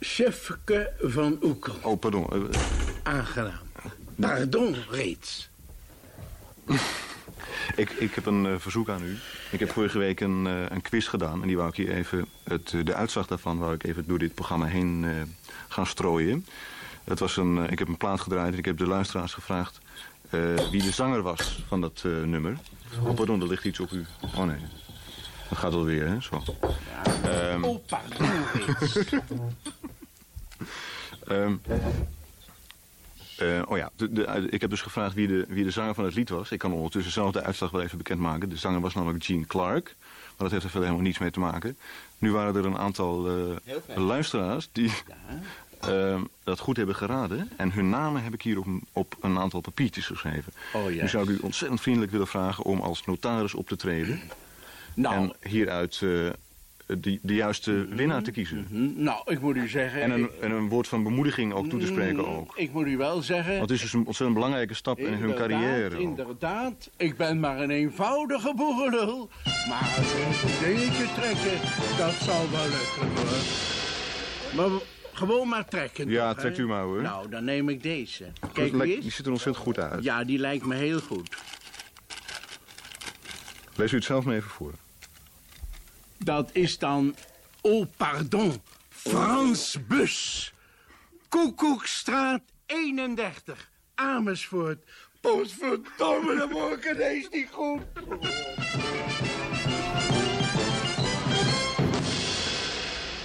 Chefke van Oekel. Oh, pardon. Aangenaam. Pardon reeds. Ik, ik heb een eh, verzoek aan u. Ik heb vorige week een, eh, een quiz gedaan. En die wou ik hier even, het, eh, de uitslag daarvan wou ik even door dit programma heen eh, gaan strooien. Het was een, ik heb een plaat gedraaid en ik heb de luisteraars gevraagd eh, wie de zanger was van dat eh, nummer. Oh, pardon, er ligt iets op u. Oh nee, dat gaat alweer, hè? Zo. Oh, pardon reeds. Eh, oh ja, de, de, ik heb dus gevraagd wie de, wie de zanger van het lied was. Ik kan ondertussen zelf de uitslag wel even bekendmaken. De zanger was namelijk Gene Clark. Maar dat heeft er verder helemaal niets mee te maken. Nu waren er een aantal eh, luisteraars die ehm, dat goed hebben geraden. En hun namen heb ik hier op, een- op een aantal papiertjes geschreven. Oh, nu zou ik u ontzettend vriendelijk willen vragen om als notaris op te treden. Nou. En hieruit eh, de, de juiste winnaar te kiezen. Nou, ik moet u zeggen... En een, en een woord van bemoediging ook toe te spreken Mm, ook. Ik moet u wel zeggen... Want het is dus een ontzettend belangrijke stap in hun carrière. ook. Inderdaad, ik ben maar een eenvoudige boerenlul. Maar een dingetje trekken, dat zal wel lukken hoor. Maar gewoon maar trekken. Ja, toch, trekt u maar, hoor. Nou, dan neem ik deze. Kijk eens. Die ziet er ontzettend goed uit. Ja, die lijkt me heel goed. Lees u het zelf maar even voor. Dat is dan... Oh, pardon. Frans Bus. Koekoekstraat 31. Amersfoort. Potverdomme, dan word ik ineens niet goed.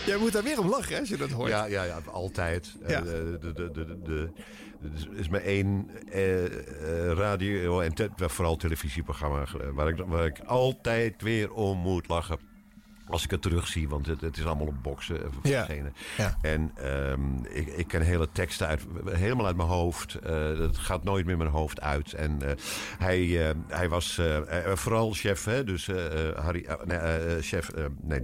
Jij moet daar weer om lachen hè, als je dat hoort. Ja, ja, ja altijd. Ja. Eh, de, de, de, de, de- er is maar één eh, eh, radio- en te- vooral televisieprogramma waar ik, waar ik altijd weer om moet lachen. Als ik het terugzie, want het, het is allemaal op boksen Ja. Ja. En ehm, ik, ik ken hele teksten uit, helemaal uit mijn hoofd. Eh dat gaat nooit meer mijn hoofd uit. En eh, hij, eh, hij was vooral chef, hè, dus Harry, nee, chef, nee,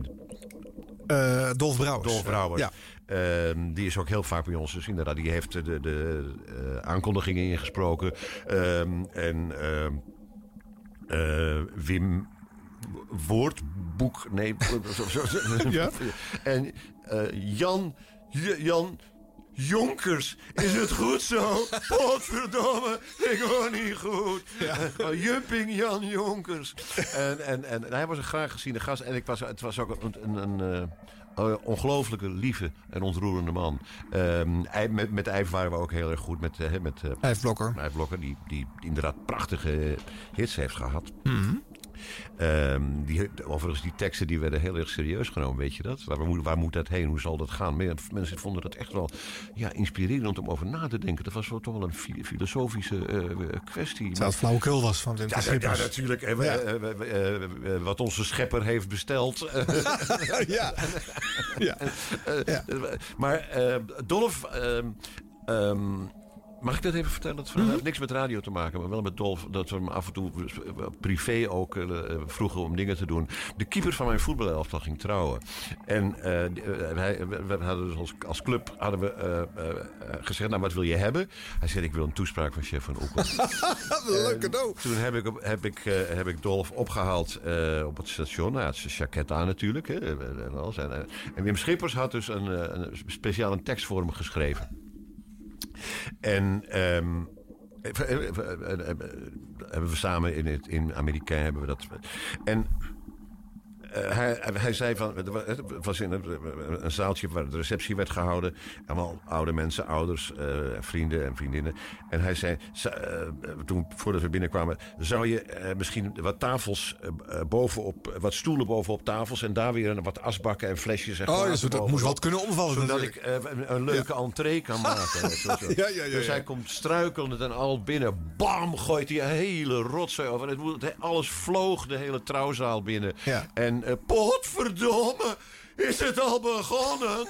Dolf Brouwers. Dolf Brouwers. Ja. Ehm, die is ook heel vaak bij ons. Dus inderdaad, die heeft de, de aankondigingen ingesproken. Ehm, en Wim Woordboek. Nee. Ja? En eh, Jan. Jan. Jonkers, is het goed zo? Potverdomme, ik hoor niet goed. Eh, Jumping Jan Jonkers. En, en, en, hij was een graag geziene gast. En ik was, het was ook een, een, een eh, ongelooflijke, lieve en ontroerende man. Ehm, hij- met, met Ijf waren we ook heel erg goed. Met, eh, met, Ijf Blokker. Die, die inderdaad prachtige hits heeft gehad. Mhm. Ehm, die, overigens, die teksten die werden heel erg serieus genomen, weet je dat? Waar, moet, waar moet dat heen? Hoe zal dat gaan? Men- Mensen vonden dat echt wel ja, inspirerend om over na te denken. Dat was wel toch wel een fi- filosofische eh, kwestie. Terwijl het flauwekul was van Wim Ja, ja, ja, natuurlijk. Eh, Ja. eh, wat onze schepper heeft besteld. ja. ja. Maar Dolf... ehm, ehm, Mag ik dat even vertellen? Het Mhm. heeft niks met radio te maken, maar wel met Dolf. Dat we hem af en toe eh, privé ook eh, vroegen om dingen te doen. De keeper van mijn voetbalelftal ging trouwen. En eh, eh, hij- we, hadden dus als, als club hadden we eh, eh, eh, gezegd, nou wat wil je hebben? Hij zei, ik wil een toespraak van chef van Oekel. Leuk cadeau. Toen heb ik, heb ik, eh, heb ik Dolf opgehaald eh, op het station. Nou, het is een jacket aan natuurlijk. Hè, en. En, eh, en Wim Schippers had dus een, eh, een speciaal een tekst voor hem geschreven. En eh, hebben we samen in, in Amerika hebben we dat. En hij, hij zei van. Het wa- het was in een, een zaaltje waar de receptie werd gehouden. Allemaal oude mensen, ouders, eh, vrienden en vriendinnen. En hij zei. eh, toen, voordat we binnenkwamen. Zou je eh, misschien wat tafels eh, eh, bovenop. wat stoelen bovenop tafels. en daar weer wat asbakken en flesjes. En Oh, zo- dat moest wat kunnen omvallen Zodat natuurlijk. ik eh, een, een leuke entree kan maken. wel zo. Ja, ja, ja, dus hij komt struikelend en al binnen. Bam! Gooit hij een hele rotzooi over. Het, alles vloog de hele trouwzaal binnen. En eh, potverdomme, is het al begonnen?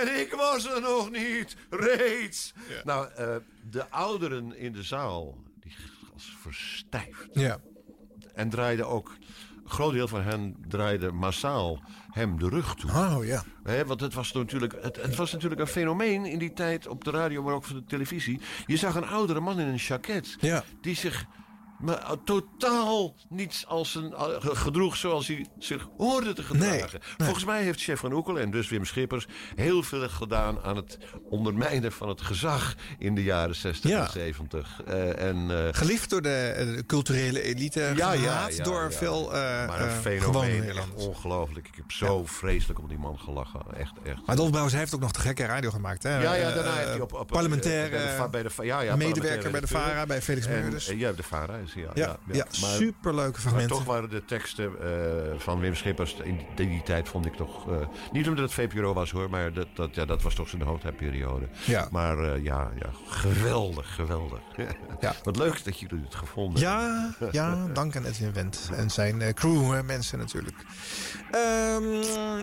en ik was er nog niet, reeds. Nou, eh, de ouderen in de zaal, die was verstijfd. Ja. En draaiden ook, een groot deel van hen draaide massaal hem de rug toe. Oh ja. Want het was, natuurlijk, het, het was natuurlijk een fenomeen in die tijd op de radio, maar ook voor de televisie. Je zag een oudere man in een jacket die zich maar totaal niet als een, eh, gedroeg zoals hij zich hoorde te gedragen. Volgens mij heeft chef van Oekel en dus Wim Schippers heel veel gedaan aan het ondermijnen van het gezag in de jaren 60 Ja. en 70. Eh, en, eh, Geliefd door de eh, culturele elite. ja, ja, door veel eh maar een eh, fenomeen, ongelooflijk. Ik heb zo vreselijk om die man gelachen. Echt, echt. Maar Dolf Brouwers heeft ook nog de gekke radio gemaakt. Hè? Ja, ja, Eh, daarna eh, heeft hij op, op parlementair bij de, eh, bij de, ja, ja, medewerker bij de parlementaire VARA, bij Felix Meurders. eh, Ja, de VARA hij, ja. Ja, ja, superleuke fragmenten. Maar toch waren de teksten eh, van Wim Schippers in die, die tijd vond ik toch... eh, niet omdat het VPRO was hoor, maar dat, dat, ja, dat was toch zijn hoogtijdperiode. Ja. Maar eh, ja, ja, geweldig, geweldig. Ja. Wat leuk dat jullie het gevonden Ja, hebben. ja, dank aan Edwin Wendt en zijn crew mensen natuurlijk. Ehm,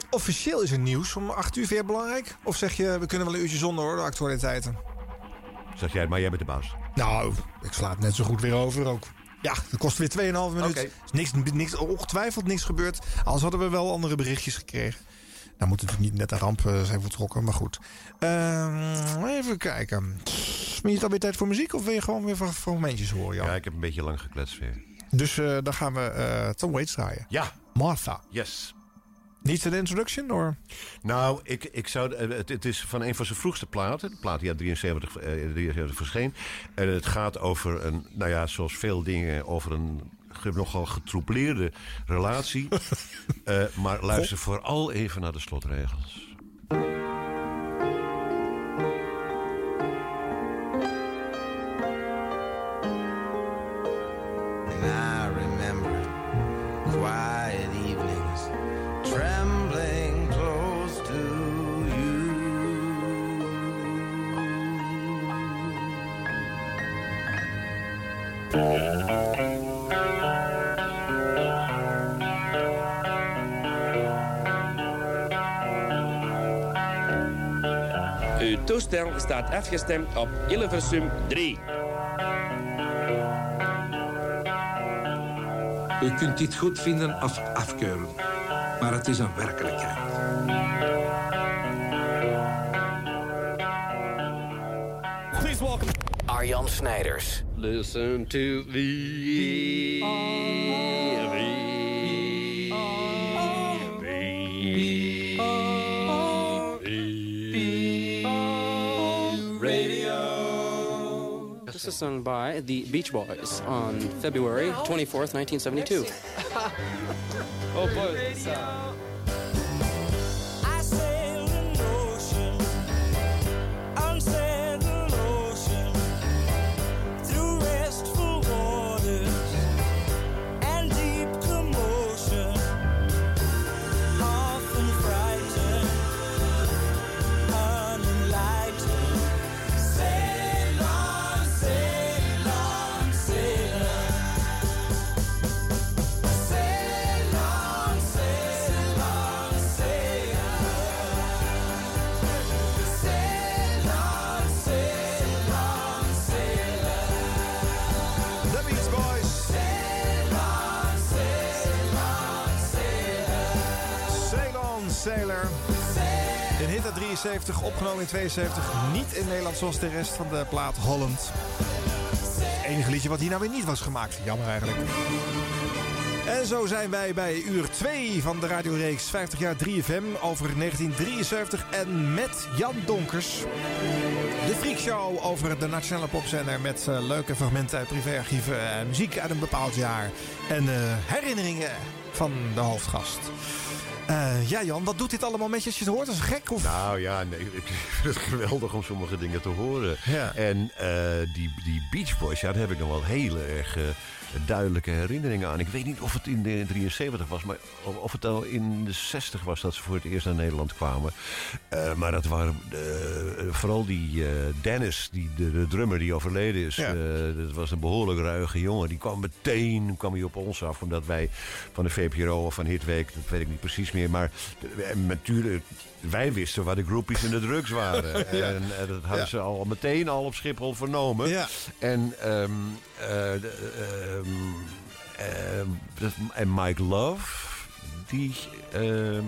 officieel is er nieuws om 8 uur weer belangrijk? Of zeg je, we kunnen wel een uurtje zonder hoor, de actualiteiten? Zeg jij, maar jij bent de baas. Nou, ik sla het net zo goed weer over ook. Ja, dat kost weer 2,5 minuten. Oké. Is niks, niks, ongetwijfeld niks gebeurd. Anders hadden we wel andere berichtjes gekregen. Nou moet het natuurlijk niet net een ramp eh, zijn vertrokken, maar goed. Ehm, even kijken. Ben je het alweer tijd voor muziek of wil je gewoon weer van fragmentjes horen, Jan? Ja, ik heb een beetje lang gekletst weer. Dus eh, dan gaan we eh, Tom Waits draaien. Ja. Martha. Yes. Niet een introduction, or? Nou, ik, ik zou, eh, het, het is van een van zijn vroegste platen. De plaat die uit 73, eh, 73 verscheen. En het gaat over een, nou ja, zoals veel dingen, over een nogal getroubleerde relatie. Eh, maar luister vooral even naar de slotregels. And toestel staat afgestemd op Hilversum 3. U kunt dit goed vinden of afkeuren, maar het is een werkelijkheid. Please welcome Arjan Snijders. Listen to the... This is sung by the Beach Boys on February 24th, 1972. oh boy. opgenomen in 72. Niet in Nederland zoals de rest van de plaat Holland. Het enige liedje wat hier nou weer niet was gemaakt. Jammer eigenlijk. En zo zijn wij bij uur 2 van de radioreeks 50 jaar 3FM over 1973 en met Jan Donkers. De freakshow over de Nationale Popzender met eh, leuke fragmenten uit privéarchieven en muziek uit een bepaald jaar. En eh, herinneringen van de hoofdgast. Eh, ja, Jan, wat doet dit allemaal met je als je het hoort? Is gek? Of? Nou ja, nee, ik vind het geweldig om sommige dingen te horen. Ja. En eh, die, die Beach Boys, ja, daar heb ik nog wel hele erg eh, duidelijke herinneringen aan. Ik weet niet of het in de 73 was, maar of- het al in de 60 was dat ze voor het eerst naar Nederland kwamen. Eh, maar dat waren eh, vooral die eh, Dennis, die, de, de drummer die overleden is. Ja. Dat was een behoorlijk ruige jongen. Die kwam meteen kwam hij op ons af, omdat wij van de VPRO of van Hitweek, dat weet ik niet precies meer. Maar natuurlijk, wij wisten waar de groupies en de drugs waren. Ja. En eh, dat hadden Ja. ze al meteen al op Schiphol vernomen. Ja. En, ehm, eh, de- ehm, en Mike Love, die... ehm,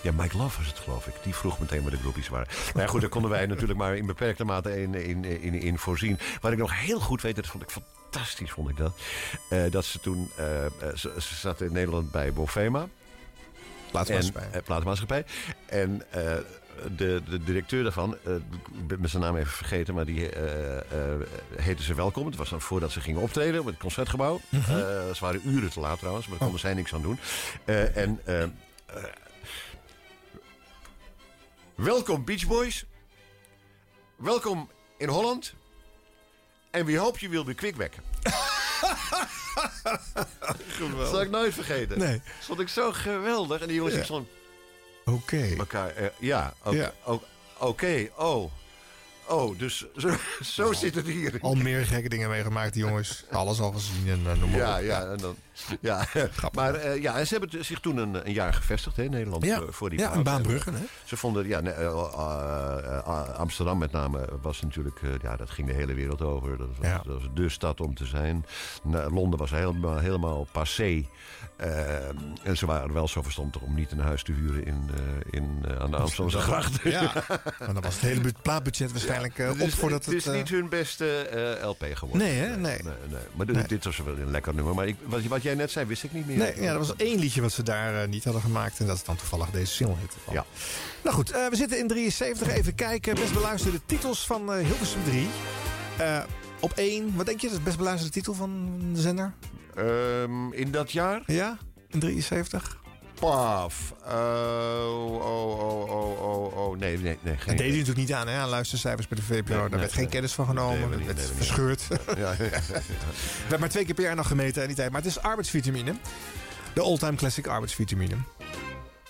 ja, Mike Love was het, geloof ik. Die vroeg meteen waar de groepjes waren. Maar ja, goed, daar konden wij natuurlijk maar in beperkte mate in, in, in, in voorzien. Wat ik nog heel goed weet, dat vond ik fantastisch, vond ik dat. eh, dat ze toen... eh, eh, ze, ze zaten in Nederland bij Bovema. Plaatsmaatschappij. En, eh, plaatsmaatschappij. En eh, de, de directeur daarvan, eh, ik ben zijn naam even vergeten, maar die eh, heette ze welkom. Het was dan voordat ze gingen optreden op het concertgebouw. Mhm. Eh, ze waren uren te laat trouwens, maar daar konden zij niks aan doen. En welkom Beach Boys. Welkom in Holland. En we hope you will be quick back. Dat zal ik nooit vergeten. Nee. Dat vond ik zo geweldig. En die jongens Ja. ik stond Oké. elkaar. eh, ja, oké. Ja. oh. Oh, dus zo, zo zit het hier. Al meer gekke dingen meegemaakt, die jongens. Alles al gezien en eh, noem maar Ja, op. ja, en dan, ja. maar eh, ja, ze hebben zich toen een, een jaar gevestigd hè, in Nederland Ja. voor, die Ja, een Baanbruggen, hè? Ze vonden, ja, nee, eh, eh, eh, Amsterdam met name was natuurlijk, eh, ja, dat ging de hele wereld over. Dat was, Ja. dat was de stad om te zijn. Nou, Londen was helemaal, helemaal passé. Eh, en ze waren wel zo verstandig om niet een huis te huren in, eh, in, eh, aan de Amsterdamse gracht. Ja, maar dan was het hele bu- plaatbudget waarschijnlijk eh, Het op is, voordat het is het... eh, niet hun beste eh, LP geworden. Nee, hè? Nee. nee, nee. Maar dit, was wel een lekker nummer. Maar ik, wat, wat jij net zei, wist ik niet meer. Nee, ja, er was één liedje wat ze daar eh, niet hadden gemaakt. En dat is dan toevallig deze single hit. Ja. Nou goed, eh, we zitten in 73. Even kijken. Best beluisterde titels van eh, Hilversum 3. Eh, op één, wat denk je? Dat is best beluisterde titel van de zender? Ehm, in dat jaar? Ja, in 73. Paf. Oh, oh, oh, oh, oh, oh. Nee, nee, nee. Dat deed hij natuurlijk niet aan, hè? aan luistercijfers bij de VPRO. Nee, Daar nee, werd geen kennis van genomen. Dat werd verscheurd. Ja, ja, ja. werd maar twee keer per jaar nog gemeten in die tijd. Maar het is arbeidsvitamine. De all-time classic arbeidsvitamine.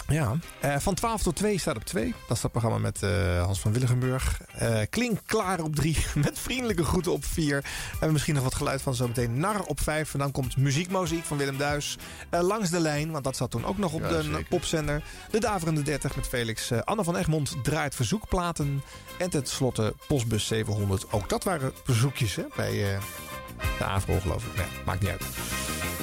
Ja, eh, van 12 tot 2 staat op 2. Dat is dat programma met eh, Hans van Willigenburg. Eh Klink klaar op 3. Met vriendelijke groeten op 4. En misschien nog wat geluid van zometeen Nar op 5. En dan komt muziekmuziek van Willem Duis. Langs de lijn, want dat zat toen ook nog op Ja, de zeker. popzender. De Daverende 30 met Felix. Anne van Egmond draait verzoekplaten. En ten slotte Postbus 700. Ook dat waren verzoekjes hè, bij de AVRO geloof ik. Nee, maakt niet uit.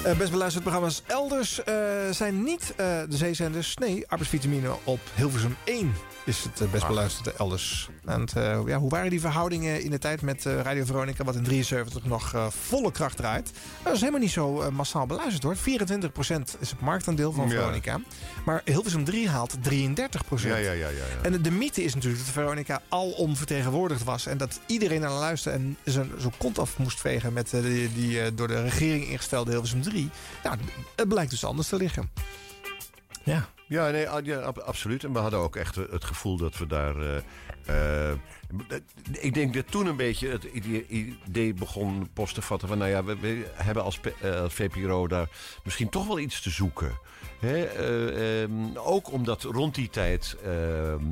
Eh, best beluisterde programma's elders eh, zijn niet eh, de zeezenders. Nee, arbeidsvitamine op Hilversum 1 is het best beluisterde elders. En ja, hoe waren die verhoudingen in de tijd met Radio Veronica... wat in 73 nog volle kracht draait? Dat is helemaal niet zo massaal beluisterd hoor. 24% is het marktaandeel van Ja. Veronica. Maar Hilversum 3 haalt 33%. Ja, ja, ja, ja, ja. En de, de mythe is natuurlijk dat Veronica alom vertegenwoordigd was. En dat iedereen naar luisterde en zijn zo kont af moest vegen met die, die door de regering ingestelde Hilversum 3. Nou, het blijkt dus anders te liggen. Ja. Ja, nee, ah, ja, ab- absoluut. En we hadden ook echt eh, het gevoel dat we daar. eh, eh, ik denk dat toen een beetje het idee, idee begon post te vatten van... nou ja, we, we hebben als, eh, als VPRO daar misschien toch wel iets te zoeken. Eh, ehm, ook omdat rond die tijd ehm,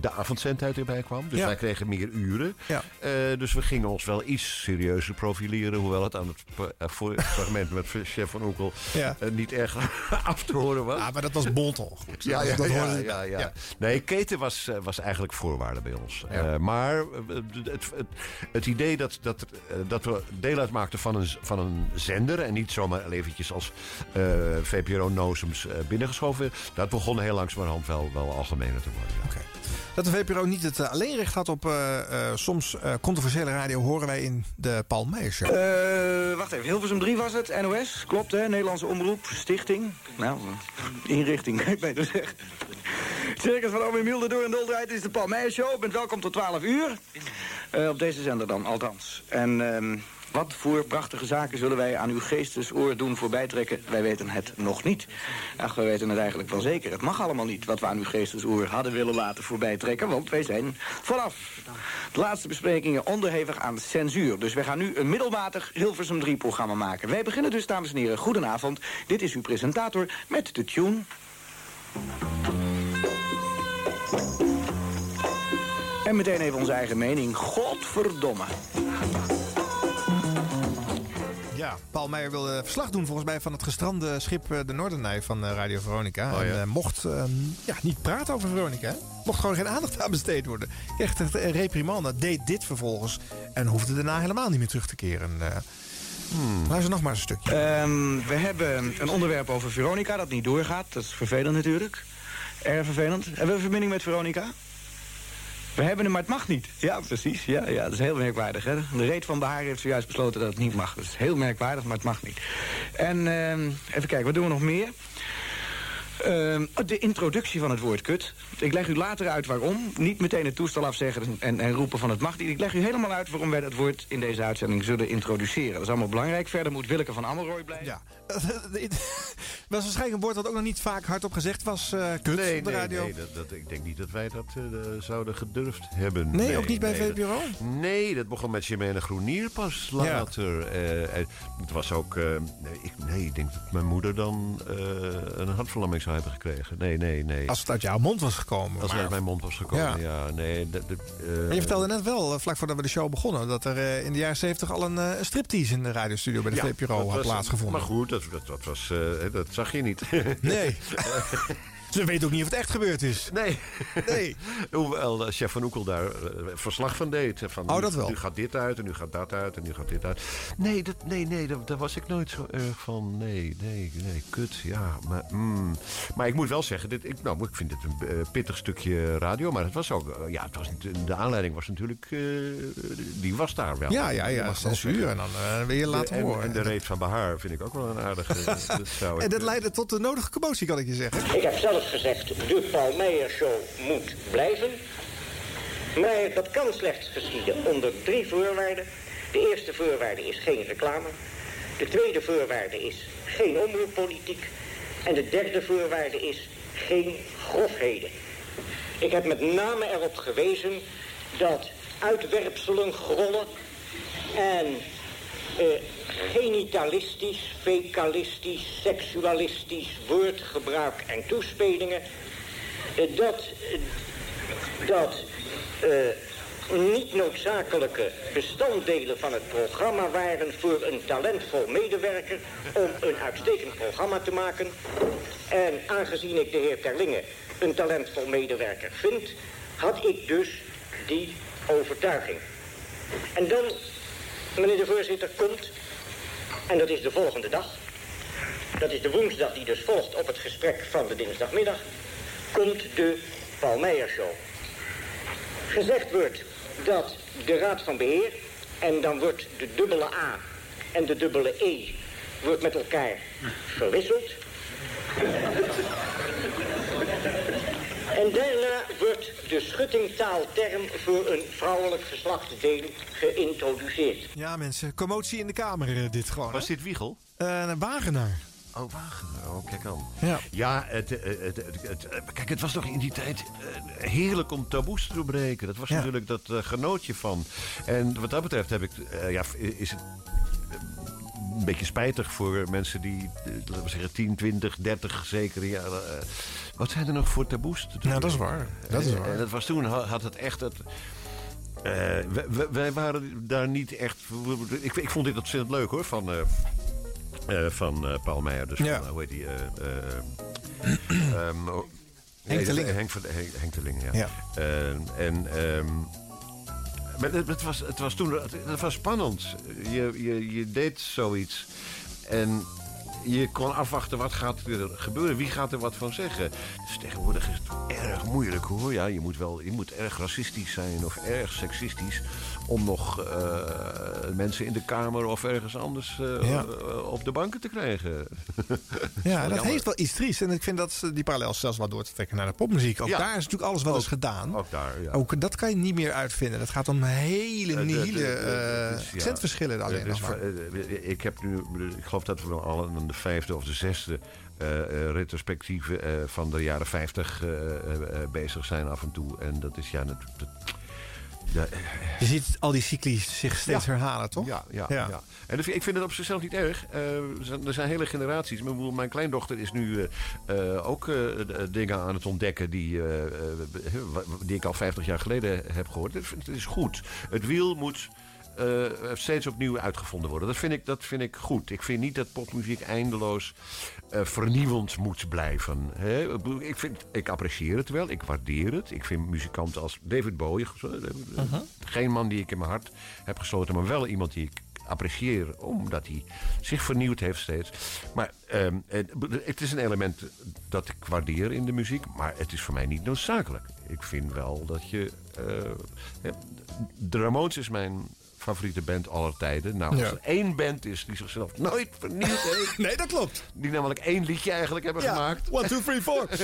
de avondzendtijd erbij kwam. Dus Ja. wij kregen meer uren. Ja. Eh, dus we gingen ons wel iets serieuzer profileren. Hoewel het aan het eh, fragment met chef van Ja. eh, niet erg af te horen was. Ja, maar dat was bon toch? Ja, ja, Dat ja, ja, ja. Nee, keten was, was eigenlijk voorwaarde bij ons. maar het, het, het idee dat, dat, dat we deel uitmaakten van een, van een zender... en niet zomaar eventjes als VPRO Nozems binnengeschoven werd... dat begon heel langzamerhand wel, wel algemener te worden. Dat de VPRO niet het eh, alleenrecht had op eh, eh, soms eh, controversiële radio... horen wij in de Paul Meijer Show. Eh, wacht even, Hilversum 3 was het, NOS, klopt hè, Nederlandse Omroep, Stichting. Nou, eh, inrichting, kan ik beter zeggen. Het Circus van Oom Emiel de Door en Dol draait is de Paul Meijer Show. Bent welkom tot 12 uur. Eh, op deze zender dan, althans. En ehm, wat voor prachtige zaken zullen wij aan uw geestesoor doen voorbijtrekken? Wij weten het nog niet. Ach, wij weten het eigenlijk wel zeker. Het mag allemaal niet wat we aan uw geestesoor hadden willen laten voorbijtrekken. Want wij zijn vanaf de laatste besprekingen onderhevig aan censuur. Dus wij gaan nu een middelmatig Hilversum 3 programma maken. Wij beginnen dus, dames en heren, goedenavond. Dit is uw presentator met de tune... En meteen even onze eigen mening. Godverdomme. Ja, Paul Meijer wilde verslag doen volgens mij van het gestrande schip eh, de Noordernij van eh, Radio Veronica. Oh, ja. En eh, mocht eh, ja, niet praten over Veronica. Mocht gewoon geen aandacht aan besteed worden. Echt een reprimande. Deed dit vervolgens. En hoefde daarna helemaal niet meer terug te keren. Hmm. Luister nog maar een stukje. Ehm, we hebben een onderwerp over Veronica dat niet doorgaat. Dat is vervelend natuurlijk. Erg vervelend. Hebben we een verbinding met Veronica? We hebben hem, maar het mag niet. Ja, precies. Ja, ja, dat is heel merkwaardig. Hè? De reet van Behaar heeft zojuist besloten dat het niet mag. Dat is heel merkwaardig, maar het mag niet. En ehm, even kijken, wat doen we nog meer? Ehm, de introductie van het woord kut. Ik leg u later uit waarom. Niet meteen het toestel afzeggen en, en roepen van het mag niet. Ik leg u helemaal uit waarom wij dat woord in deze uitzending zullen introduceren. Dat is allemaal belangrijk. Verder moet Willeke van Ammelrooy blijven. Ja. was waarschijnlijk een woord dat ook nog niet vaak hardop gezegd was. eh kut Nee, op de nee, radio. nee dat, dat, ik denk niet dat wij dat eh, zouden gedurfd hebben. Nee, ook niet bij dat- VPRO? nee, dat begon met Jimena Groenier pas later. Eh, en het was ook... eh, nee, ik, nee, ik denk dat mijn moeder dan eh, een hartverlamming zou hebben gekregen. Nee, nee, nee. Als het uit jouw mond was gekomen. Als het maar- uit mijn mond was gekomen, ja. Ja. nee, dat, dat, eh, je vertelde net wel, eh, vlak voordat we de show begonnen... dat er eh, in de jaren 70 al een, striptease in de radiostudio bij de ja, VPRO had was- plaatsgevonden. Maar goed, dat, dat, dat, was, dat zag je niet. Nee. Ze weten ook niet of het echt gebeurd is. Nee. Nee. Hoewel eh, chef van Oekel daar eh, verslag van deed. Van, Oh, nu- dat wel. Nu gaat dit uit en nu gaat dat uit en nu gaat dit uit. Nee, dat, nee, nee dat, daar was ik nooit zo erg van. Nee, nee, nee, kut. Ja, maar, mm. maar ik moet wel zeggen, dit, ik, nou, ik vind dit een eh, pittig stukje radio. Maar het was ook, ja, het was, niet- de aanleiding was natuurlijk, eh, die was daar wel. Ja, ja, ja, censuur. En dan eh, wil je laten en, horen. En de reet van Behaar vind ik ook wel een aardige. dat zou En dat leidde tot de nodige commotie, kan ik je zeggen. Ik heb zelf gezegd, de Paul Meijer Show moet blijven. Maar dat kan slechts geschieden onder drie voorwaarden. De eerste voorwaarde is geen reclame. De tweede voorwaarde is geen omroeppolitiek. En de derde voorwaarde is geen grofheden. Ik heb met name erop gewezen dat uitwerpselen, grollen en eh, genitalistisch, fecalistisch, seksualistisch woordgebruik en toespelingen, dat, dat eh, niet noodzakelijke bestanddelen van het programma waren voor een talentvol medewerker om een uitstekend programma te maken. En aangezien ik de heer Terlinge een talentvol medewerker vind, had ik dus die overtuiging. En dan, meneer de voorzitter, komt, en dat is de volgende dag, dat is de woensdag die dus volgt op het gesprek van de dinsdagmiddag, komt de Paul Meijer Show. Gezegd wordt dat de Raad van Beheer, en dan wordt de dubbele A en de dubbele E wordt met elkaar verwisseld. En daarna wordt de schuttingtaalterm voor een vrouwelijk geslachtsdeel geïntroduceerd. Ja, mensen, commotie in de kamer, eh, dit gewoon. Was dit Wiegel? Eh, een Wagenaar. Oh, Wagenaar. Oh, kijk aan. Ja. Ja, het, eh, het, het, het- kijk, het was toch in die tijd heerlijk om taboes te doorbreken. Dat was Ja. natuurlijk dat genootje van. En wat dat betreft heb ik, ja, is het een beetje spijtig voor mensen die, laten we zeggen, 10, 20, 30 zeker jaren. Eh, wat zijn er nog voor taboes? te Nou, dat is waar. Dat is En- waar. En dat was toen, ha- had het echt het. eh, wij, waren daar niet echt. Ik, ik vond dit ontzettend leuk hoor. Van, eh, eh, van eh, Paul Meijer. Dus Ja. van, eh, hoe heet die? eh, eh, oh, Henk de. Henk, van- Henk, Henk de ja. Ja. Eh, en... ehm, maar het, was, het was toen het, het was spannend. Je, je, je deed zoiets. En je kon afwachten wat gaat er gebeuren. Wie gaat er wat van zeggen. Dus tegenwoordig is het erg moeilijk hoor. Ja, je moet wel je moet erg racistisch zijn of erg seksistisch... om nog eh, mensen in de kamer of ergens anders eh, Ja. eh, op de banken te krijgen. Ja, dat heeft wel iets triest. En ik vind dat die parallel zelfs wel door te trekken naar de popmuziek. Ook Ja. daar is natuurlijk alles wel eens gedaan. Ook daar, ja. Ook dat kan je niet meer uitvinden. Het gaat om hele nihile ja. accentverschillen alleen dus, nog maar. Ik heb nu, ik geloof dat we al de vijfde of de zesde eh, eh, retrospectieve eh, van de jaren 50 eh, eh, eh, bezig zijn af en toe. En dat is ja natuurlijk. dat- Je ziet al die cycli zich steeds Ja. herhalen, toch? Ja, ja, ja. En ik vind het op zichzelf niet erg. Er, zijn, hele generaties. Mijn kleindochter is nu ook dingen aan het ontdekken die, die ik al 50 jaar geleden heb gehoord. Het is goed. Het wiel moet eh, steeds opnieuw uitgevonden worden. Dat vind, ik, dat vind ik goed. Ik vind niet dat popmuziek eindeloos eh, vernieuwend moet blijven. Hè? Ik vind, ik apprecieer het wel, ik waardeer het. Ik vind muzikanten als David Bowie... eh, geen man die ik in mijn hart heb gesloten... maar wel iemand die ik apprecieer... omdat hij zich vernieuwd heeft steeds. Maar ehm, het, is een element dat ik waardeer in de muziek... maar het is voor mij niet noodzakelijk. Ik vind wel dat je... eh, hè, de Ramones is mijn favoriete band aller tijden. Nou, als Ja. er één band is die zichzelf nooit vernieuwd heeft... nee, dat klopt. Die namelijk één liedje eigenlijk hebben gemaakt. one, two, three, four.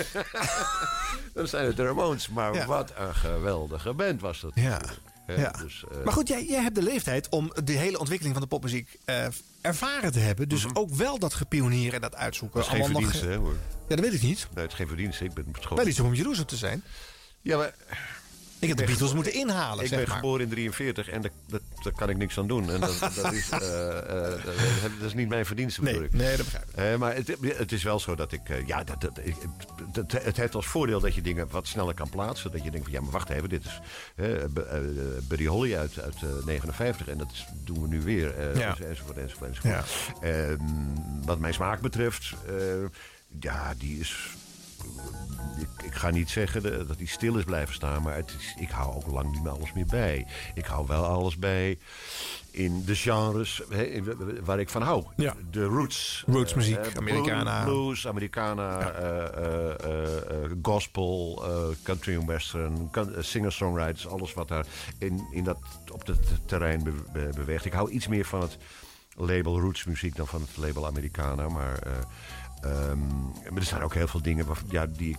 Dan zijn het de Ramones. Maar wat een geweldige band was dat. Ja. Ja. Dus, eh, Maar goed, jij, jij hebt de leeftijd om de hele ontwikkeling van de popmuziek eh, ervaren te hebben. Dus ook wel dat gepionieren en dat uitzoeken. dat is geen nog- verdienste, hè, hoor. Ja, dat weet ik niet. Nee, het is geen verdienste. Ik ben gewoon... Wel iets om op te zijn. Ja, maar... Ik heb de Beatles moeten inhalen, Ik zeg ben maar. geboren in 43 en daar kan ik niks aan doen. En dat, dat, is, eh, eh, dat, is niet mijn verdienste, Nee, ik. nee, dat begrijp ik. Eh, maar het, het is wel zo dat ik... ja, dat, dat, het, heeft als voordeel dat je dingen wat sneller kan plaatsen. Dat je denkt van, ja, maar wacht even. Dit is Buddy Holly uit, uit eh, 59 en dat is- doen we nu weer. Ja. Enzovoort, enzovoort, enzovoort. Ehm, wat mijn smaak betreft... ja, die is... Ik, ik ga niet zeggen dat hij stil is blijven staan, maar het is, ik hou ook lang niet meer alles meer bij. Ik hou wel alles bij in de genres in- waar ik van hou. Ja. De roots. Rootsmuziek, Eh, eh, Americana. Blues, Americana, eh, gospel, country en western, singer-songwriters. Alles wat daar in, in dat, op dat terrein be- be- beweegt. Ik hou iets meer van het label rootsmuziek dan van het label Americana. Maar, eh, ehm, maar er zijn ook heel veel dingen waarvan- ja, die ik,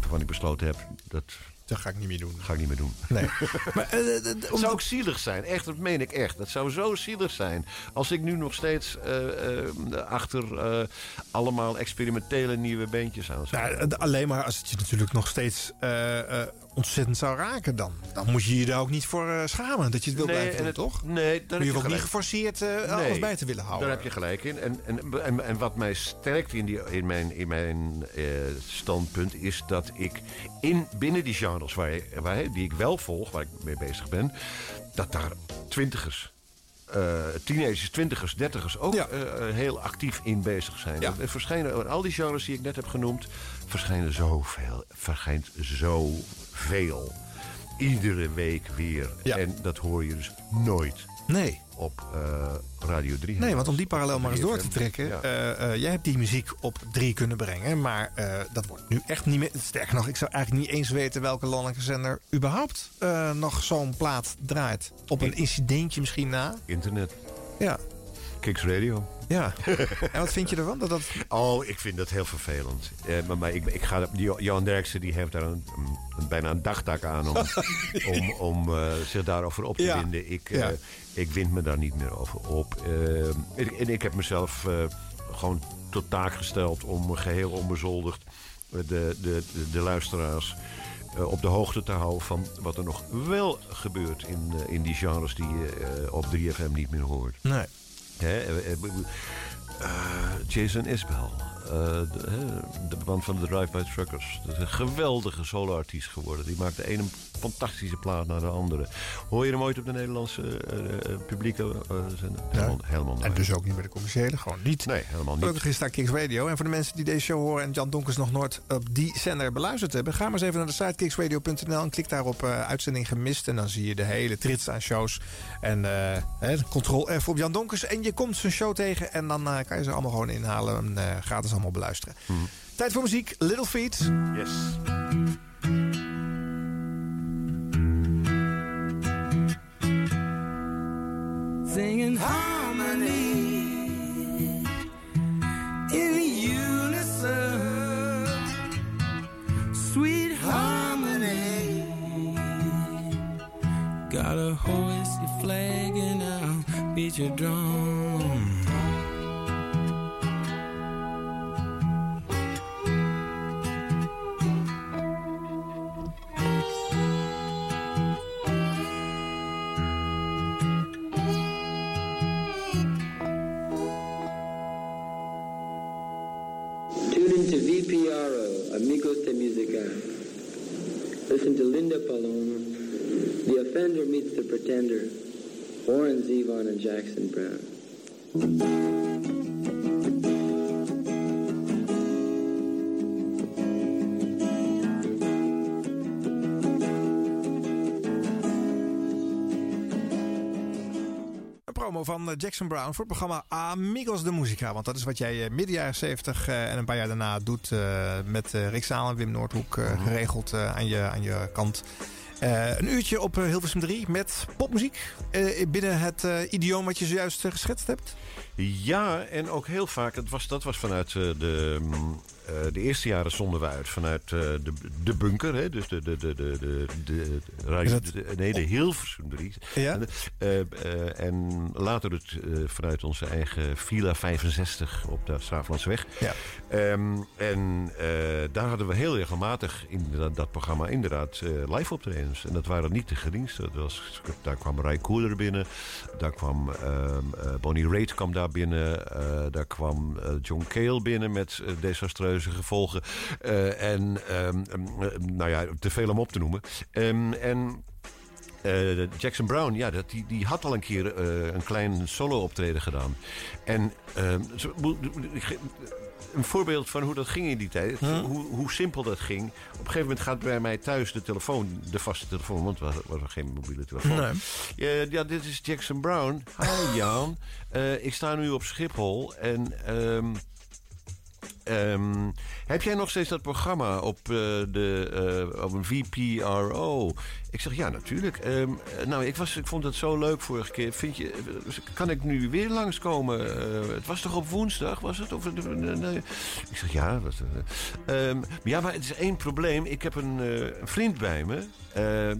waarvan ik besloten heb... Dat, dat ga ik niet meer doen. Ga ik niet meer doen. Nee. maar, eh, eh, Het zou ook zielig zijn. Echt, dat meen ik echt. Dat zou zo zielig zijn. Als ik nu nog steeds eh, eh, achter eh, allemaal experimentele nieuwe bandjes aan zou. Nou, eh, alleen maar als het je natuurlijk nog steeds eh, eh, ontzettend zou raken dan. Dan moet je je daar ook niet voor eh, schamen dat je het wil Nee, blijven en doen, toch? Nee, daar je hoeft ook niet geforceerd eh, Nee, alles bij te willen houden. Daar heb je gelijk in. En, en, en, en wat mij sterkt in, die, in mijn, in mijn eh, standpunt is dat ik in, binnen die genres waar, waar, die ik wel volg, waar ik mee bezig ben, dat daar twintigers. eh teenagers, twintigers, dertigers ook heel actief in bezig zijn. Er verschijnen, al die genres die ik net heb genoemd, verschijnen zoveel. Verschijnt zoveel. Iedere week weer. En dat hoor je dus nooit Nee. op eh, Radio 3. Nee, want om die parallel maar eens door te 3FM. trekken. Ja. eh, eh, jij hebt die muziek op drie kunnen brengen. Maar dat wordt nu echt niet meer. Sterker nog, ik zou eigenlijk niet eens weten welke landelijke zender überhaupt nog zo'n plaat draait. Op een incidentje misschien na. Internet. Ja. Kicks Radio. Ja. en wat vind je ervan? Dat dat... Oh, ik vind dat heel vervelend. Eh, maar, maar ik, ik ga, Johan Derksen die heeft daar een, een- bijna een dagtaak aan om, om, om eh, zich daarover op te Ja. winden. Ik, eh, ik wind me daar niet meer over op. En, en ik heb mezelf gewoon tot taak gesteld om geheel onbezoldigd de, de, de, de luisteraars op de hoogte te houden van wat er nog wel gebeurt in, in die genres die je op 3FM niet meer hoort. Nee. Hè, eh, eh, eh, Jason Isbell. Eh, de, de man van de Drive-By Truckers. Dat is een geweldige solo-artiest geworden. Die maakt de ene fantastische plaat naar de andere. Hoor je hem ooit op de Nederlandse eh, publieke eh, zender? Helemaal, helemaal En dus ook niet bij de commerciële, gewoon niet. Nee, helemaal niet. Gelukkig is daar Kicks Radio. En voor de mensen die deze show horen en Jan Donkers nog nooit op die zender beluisterd hebben, ga maar eens even naar de site kicksradio.nl en klik daar op uitzending gemist. En dan zie je de hele trits aan shows. En eh, hè, ctrl F op Jan Donkers. En je komt zijn show tegen en dan kan je ze allemaal gewoon inhalen en gratis allemaal beluisteren. Tijd voor muziek, Little Feet. Yes. singing harmony in unison, sweet harmony. Gotta hoist your flag and I'll beat your drum. Musica. Listen to Linda Paloma, The Offender Meets the Pretender, Warren Zevon and Jackson Brown. Promo van eh, Jackson Brown voor het programma Amigos de Musica. Want dat is wat jij eh, midden jaren 70 eh, en een paar jaar daarna doet met Rick Zaal en Wim Noordhoek eh, geregeld aan, je, aan je kant. Een uurtje op Hilversum 3 met popmuziek binnen het eh, idioom wat je zojuist geschetst hebt. Ja, en ook heel vaak, het was, dat was vanuit de, mm, de eerste jaren zonden we uit. Vanuit eh, de, de bunker, hè, dus de, de, de, de, de, de, radio- nee, de Hilversum 3. Ja? En, eh, eh, en later het, eh, vanuit onze eigen Villa 65 op de Straaflandsweg. Ja. Ehm, en eh, daar hadden we heel regelmatig in dat, dat programma inderdaad eh, live optredens. En dat waren niet de geringste. Dat was, daar kwam Ray Cooler binnen. Daar kwam ehm, eh, Bonnie Raitt kwam daar binnen. eh, daar kwam eh, John Cale binnen met eh, gevolgen. Eh, en ehm, ehm, eh, nou ja, te veel om op te noemen. Ehm, en... eh, Jackson Brown, ja, dat, die, die had al een keer eh, een klein solo-optreden gedaan. En ehm, een voorbeeld van hoe dat ging in die tijd. Hoe, hoe simpel dat ging. Op een gegeven moment gaat bij mij thuis de telefoon, de vaste telefoon, want er was, was er geen mobiele telefoon. Nee. Ja, ja, dit is Jackson Brown. Hi Jan. Ik sta nu op Schiphol en. ehm, ehm, heb jij nog steeds dat programma op, eh, de, eh, op een VPRO? Ik zeg ja, natuurlijk. Ehm, eh, nou, ik, was, ik vond het zo leuk vorige keer. Vind je, kan ik nu weer langskomen? Eh, het was toch op woensdag? Was het? Of, nee. Ik zeg ja. Was, eh, ehm, ja, maar het is één probleem. Ik heb een, een vriend bij me.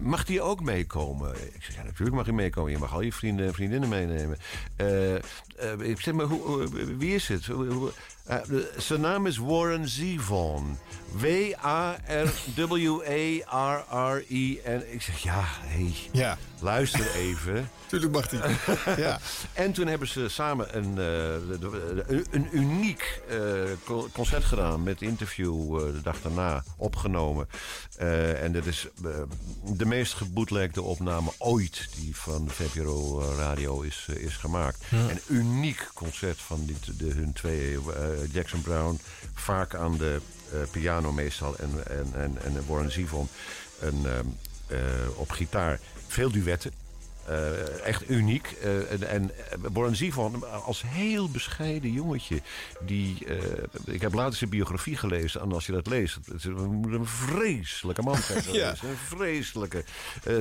Mag die ook meekomen? Ik zeg ja, natuurlijk mag hij meekomen. Je mag al je vrienden en vriendinnen meenemen. Ik zeg maar, hoe- wie is het? Hoe- hoe- eh, de- zijn naam is Warren Zevon. W-A-R-W-A-R-R-I. En ik zeg, ja, hé, Ja. luister even. Tuurlijk mag hij. ja. En toen hebben ze samen een, eh, een, uniek eh, co- concert gedaan met interview eh, de dag daarna opgenomen. En dat is de meest gebootlegde opname ooit die van de VPRO Radio is, is gemaakt. Ja. Een uniek concert van die, de, hun twee, Jackson Brown, vaak aan de piano meestal en, en, en, en Warren Zevon een, ehm, eh, op gitaar. Veel duetten. Eh, echt uniek. Eh, en en eh, Warren Zevon als heel bescheiden jongetje. Die, ik heb later zijn biografie gelezen. En als je dat leest, het is een, vreselijke man zijn. Ja. Een vreselijke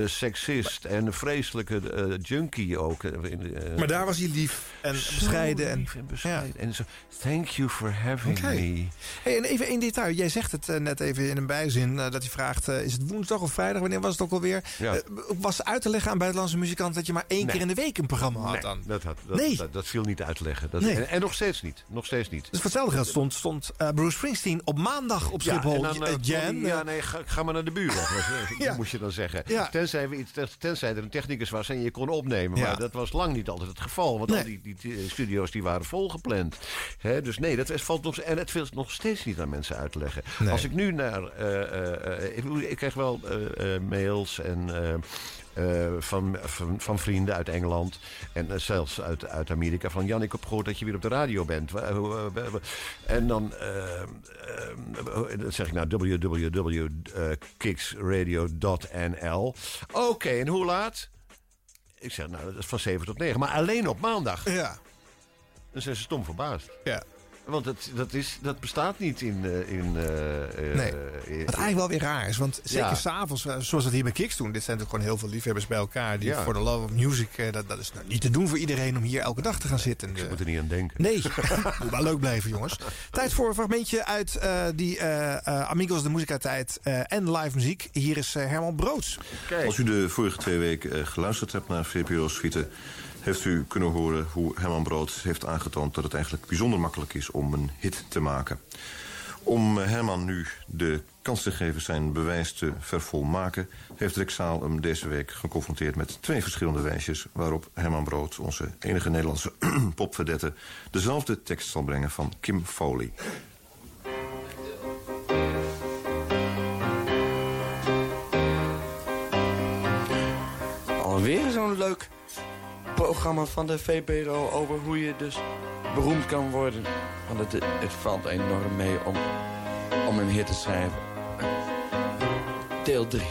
seksist en een vreselijke junkie ook. In, Maar daar was hij lief en bescheiden. En, lief en bescheiden. En zo, thank you for having me. Hey, en even één detail. Jij zegt het net even in een bijzin. dat hij vraagt, is het woensdag of vrijdag? Wanneer was het ook alweer? Ja. Was uit te leggen aan buitenlandse muzikant dat je maar één Nee. keer in de week een programma had Nee, dan. Dat, had, dat, Nee. dat, dat viel niet uit te leggen. Dat, Nee. en, en nog steeds niet. Nog steeds niet. Dus hetzelfde geld stond, stond eh, Bruce Springsteen op maandag op Schiphol. Ja, en dan, Eh, eh, Jan, ja, eh, nee, ga, ga maar naar de buren. Ja. moest je dan zeggen. Ja. Tenzij, we iets, tenzij er een technicus was en je kon opnemen. Ja. Maar dat was lang niet altijd het geval. Want Nee. al die, die, die studio's die waren volgepland. Hè, dus nee, dat is- valt nog, en het valt nog steeds niet aan mensen uit te leggen. Nee. Als ik nu naar... eh, eh, eh, ik, ik krijg wel mails en... eh, van, van, van vrienden uit Engeland en eh, zelfs uit, uit Amerika. Van Jan, ik heb gehoord dat je weer op de radio bent. En dan, eh, eh, dan zeg ik nou www.kicksradio.nl. Oké, en hoe laat? Ik zeg nou, dat is van 7 tot 9. Maar alleen op maandag. Ja. Dan zijn ze stom verbaasd. Ja. Want dat, dat, is, dat bestaat niet in... eh, in eh, eh, Nee. Wat eigenlijk wel weer raar is, want zeker Ja. s'avonds, zoals het hier bij Kicks doen, dit zijn natuurlijk gewoon heel veel liefhebbers bij elkaar. Die Ja. voor de love of music, eh, dat, dat is nou niet te doen voor iedereen om hier elke dag te gaan zitten. Ze Eh, moeten er niet aan denken. Nee, moet wel leuk blijven, jongens. Tijd voor een fragmentje uit eh, die eh, eh, Amigos de Musica-tijd eh, en live muziek. Hier is Herman Broods. Als u de vorige twee weken geluisterd hebt naar VPRO Suite... heeft u kunnen horen hoe Herman Brood heeft aangetoond... dat het eigenlijk bijzonder makkelijk is om een hit te maken. Om Herman nu de kans te geven zijn bewijs te vervolmaken... heeft Rick Zaal hem deze week geconfronteerd met twee verschillende wijsjes... waarop Herman Brood, onze enige Nederlandse popverdette... dezelfde tekst zal brengen van Kim Foley. Alweer zo'n leuk programma van de VPRO over hoe je dus beroemd kan worden. Want het, het valt enorm mee om, om een hit te schrijven. Deel 3.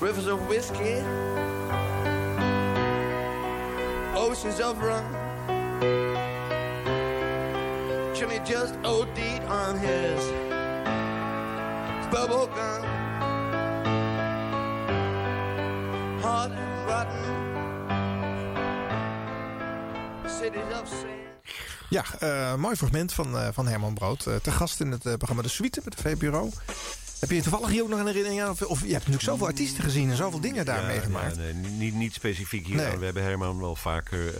Rivers of whiskey, oceans of rum. Jimmy just OD'd on his bubble gum. Hot and rotten. Cities of sin. Ja, eh, mooi fragment van, eh, van Herman Brood. Eh, te gast in het programma De Suite met de VPRO. Heb je toevallig hier ook nog een herinnering aan? Of, of je hebt natuurlijk zoveel artiesten gezien en zoveel dingen daar Ja, meegemaakt. ja, nee, niet, niet specifiek hier. Nee. We hebben Herman wel vaker eh,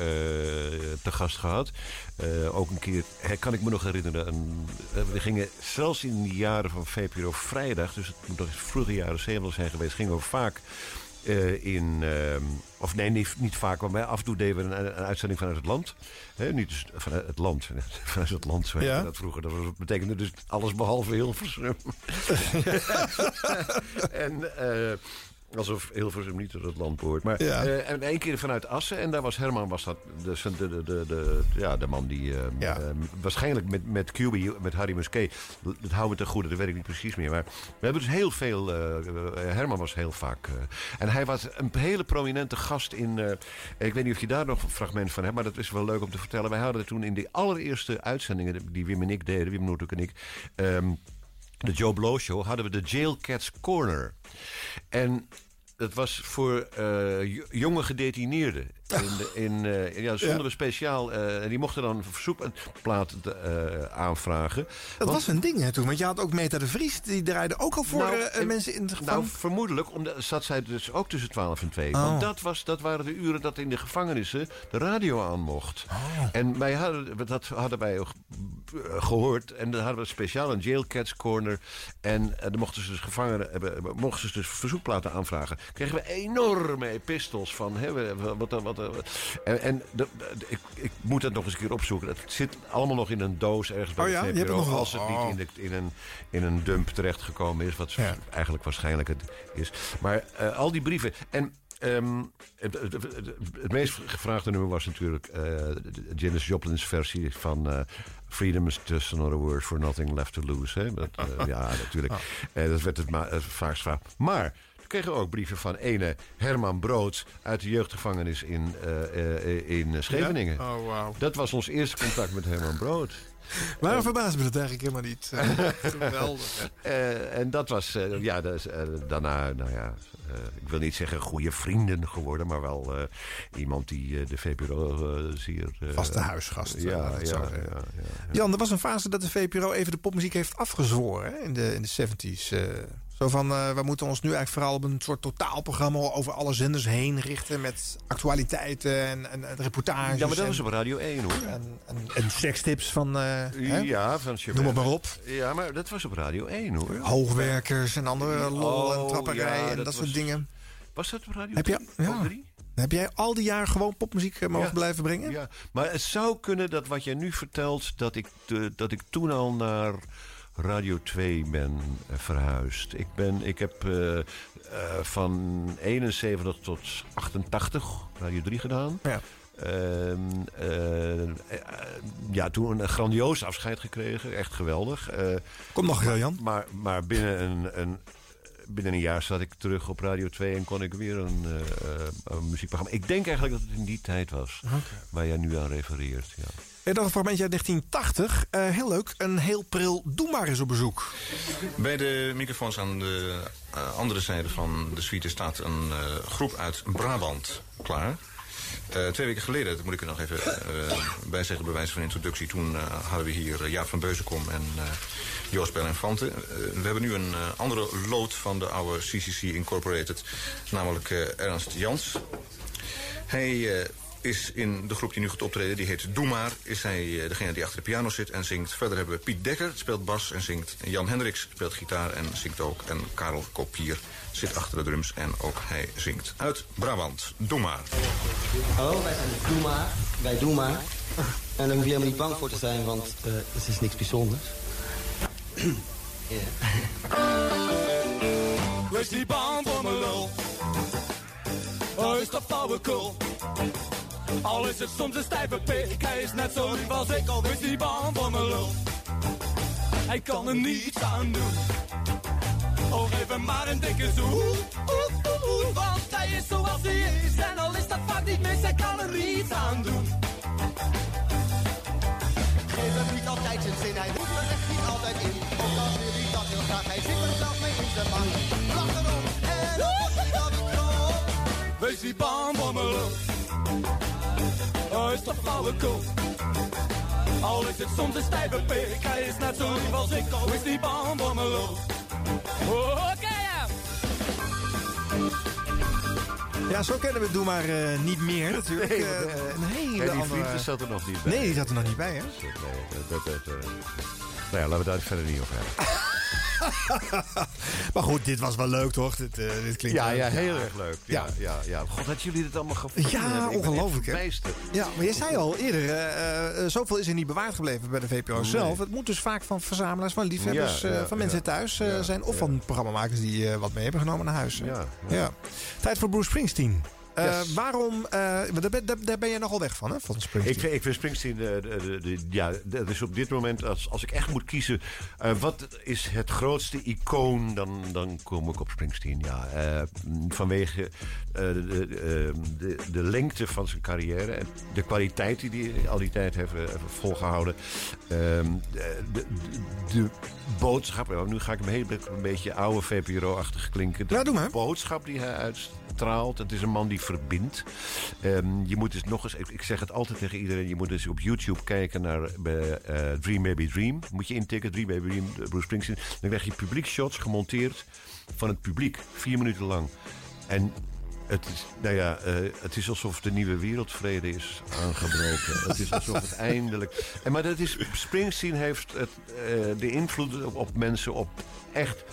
te gast gehad. Eh, ook een keer, kan ik me nog herinneren. Een, eh, we gingen zelfs in de jaren van VPRO vrijdag, dus het moet nog eens vroege jaren 70 zijn geweest, gingen we vaak eh, in. ehm, of nee, niet, niet vaak, bij af en toe deden we een, een uitzending vanuit het land. Niet dus vanuit het land. Vanuit het land, zo Ja. dat vroeger. Dat betekende dus alles behalve Hilversum. en eh, alsof Hilversum niet tot het land behoort. Maar Ja. eh, en één keer vanuit Assen. En daar was Herman, was dat de, de, de, de, de- ja, de man die eh, eh, waarschijnlijk met, met QB, met Harry Musquet, dat houden we te goede, dat weet ik niet precies meer. Maar we hebben dus heel veel, Herman was heel vaak. en hij was een hele prominente gast in, ik weet niet of je daar nog een fragment van hebt, maar dat is wel leuk om te vertellen. Wij hadden toen in de allereerste uitzendingen die Wim en ik deden, Wim Noordhoek en ik, ehm, de Joe Blow Show, hadden we de Jail Cats Corner. En dat was voor eh, jonge gedetineerden. In de, in, eh, ja, we speciaal. eh, die mochten dan een verzoekplaat eh, aanvragen. Dat was een ding hè, toen, want je had ook Meta de Vries, die draaide ook al voor Nou, mensen in de Nou, gevangenis. vermoedelijk omdat, zat zij dus ook tussen 12 en 2. Oh. Want dat, was, dat waren de uren dat in de gevangenissen de radio aan mocht. En wij hadden, dat hadden wij ook eh, gehoord. En dan hadden we speciaal een Jail Cats Corner. En dan mochten ze dus gevangenen hebben, mochten ze dus verzoekplaten aanvragen. Kregen we enorme epistels van. Hè, wat, wat, en en de- de- ik, ik moet dat nog eens een keer opzoeken. Het zit allemaal nog in een doos ergens bij Oh de ja? VPRO. het als het Oh. niet in, de, in, een, in een dump terechtgekomen is. Wat eigenlijk waarschijnlijk het is. Maar eh, al die brieven. En ehm, het, het, het- het- het meest gevraagde nummer was natuurlijk eh, de Janis Joplin's versie van eh, Freedom is just another word for nothing left to lose. Hè? Dat, eh, ja, natuurlijk. Eh, dat werd het ma- vaakst gevraagd. Maar kregen ook brieven van ene Herman Brood uit de jeugdgevangenis in, eh, eh, in Scheveningen. Ja? Oh, wauw. Dat was ons eerste contact met Herman Brood. Waarom verbaast me dat eigenlijk helemaal niet? Eh, geweldig. Eh, en dat was, eh, ja, dat is, daarna, nou ja, eh, ik wil niet zeggen goede vrienden geworden, maar wel eh, iemand die eh, de VPRO zeer... eh, Vaste huisgast, Ja, ja, zo ja, ja, Jan, er was een fase dat de VPRO even de popmuziek heeft afgezworen hè, in de, in de 70s. Zo van, eh, we moeten ons nu eigenlijk vooral op een soort totaalprogramma over alle zenders heen richten met actualiteiten en, en, en reportages. Ja, maar dat en, was op Radio 1 hoor. En, en, sekstips van, hè? Ja, van noem het maar op. Ja, maar dat was op Radio 1 hoor. Hoogwerkers en andere lol en Oh, trapperij ja, en dat, dat soort was- dingen. Was dat op Radio Heb je, 3? ja. Ook drie? Heb jij al die jaren gewoon popmuziek eh, mogen Ja. blijven brengen? Ja, maar het zou kunnen dat wat jij nu vertelt, dat ik, dat ik toen al naar Radio 2 ben eh, verhuisd. Ik, ben, ik heb eh, eh, van 71 tot 88 Radio 3 gedaan. Ja. Ehm, eh, eh, ja, toen een grandioos afscheid gekregen. Echt geweldig. Eh, Kom nog, Jan. Maar, maar binnen, een, een, binnen een jaar zat ik terug op Radio 2 en kon ik weer een, eh, eh, een muziekprogramma. Ik denk eigenlijk dat het in die tijd was waar jij nu aan refereert. Ja. En dan een fragmentje uit 1980. Eh, heel leuk. Een heel pril Doe maar eens op bezoek. Bij de microfoons aan de andere zijde van de suite staat een eh, groep uit Brabant klaar. Eh, twee weken geleden, dat moet ik er nog even eh bij zeggen, bij van introductie. Toen eh, hadden we hier Jaap van Beuzenkom en Joost Bel en Fante. Eh, we hebben nu een andere lood van de oude CCC Incorporated, namelijk Ernst Jans. Hij is in de groep die nu gaat optreden, die heet Doe Maar. Is hij eh, degene die achter de piano zit en zingt. Verder hebben we Piet Dekker, speelt bas en zingt. Jan Hendricks speelt gitaar en zingt ook. En Karel Kopier zit achter de drums en ook hij zingt. Uit Brabant, Doe Maar. Hallo, wij zijn Doe Maar. Wij doen maar. En daar hoef je helemaal niet bang voor te zijn, want eh, het is niks bijzonders. Wees niet bang voor mijn lul. Oh, is dat flauwekul? Al is het soms een stijve pik, hij is net zo lief als ik. Al wees niet bang voor mijn lul. Hij kan er niets aan doen. Oh, geef hem maar een dikke zoen. Want hij is zoals hij is. En al is dat vaak niet mis, hij kan er niets aan doen. Geef hem niet altijd zijn zin, hij doet er echt niet altijd in. Ook al wil hij dat heel graag, hij zit er zelf mee in zijn maag. Lach erom en dan dat het knop. Wees niet bang is dat flauwekul? Al is het soms een stijve pik, hij is net zo lief als ik. Oh, is niet bang voor mijn lul. Oké, ja. Ja, zo kennen we Doe maar eh, niet meer natuurlijk. Nee, Eh, dat- een hele Ja, die andere... vrienden zat er nog niet bij. Nee, die zat er nog niet bij, hè? Nee, dat, dat, dat, nou ja, laten we daar verder niet over hebben. maar goed, dit was wel leuk, toch? Dit, eh, dit klinkt Ja, leuk. ja, heel erg leuk. Ja, Ja. ja, ja. God, dat jullie dit allemaal gevonden Ja, hebben. Ongelooflijk, hè? Ja, maar je zei al eerder, eh, eh, zoveel is er niet bewaard gebleven bij de Nee. zelf. Het moet dus vaak van verzamelaars, van liefhebbers, Ja, eh, van mensen ja. thuis Ja, zijn. Of ja. van programmamakers die eh, wat mee hebben genomen naar huis. Ja, ja. Tijd voor Bruce Springsteen. Eh, Yes. Waarom, eh, daar, ben- daar, daar ben je nogal weg van, hè, van Springsteen? Ik, vind- ik vind Springsteen, eh, de, de, de- ja, dat is op dit moment, als, als ik echt moet kiezen, wat is het grootste icoon, dan, dan kom ik op Springsteen. Ja. Vanwege de, de, lengte van zijn carrière en de kwaliteit die hij al die tijd heeft, heeft volgehouden. Ehm, de, de, boodschap, nu ga ik hem heel een beetje oude VPRO-achtig klinken. De Ja, doe maar. boodschap die hij uitstraalt. Het is een man die verbindt. Ehm, je moet dus nog eens, ik, zeg het altijd tegen iedereen, je moet dus op YouTube kijken naar eh, eh, Dream Baby Dream. Moet je intikken, Dream Baby Dream, eh, Bruce Springsteen. Dan krijg je publiekshots gemonteerd van het publiek, vier minuten lang. En het is, nou ja, het is alsof de nieuwe wereldvrede is aangebroken. het is alsof het eindelijk. En, maar dat is, Springsteen heeft het, de invloed op, op mensen op echt.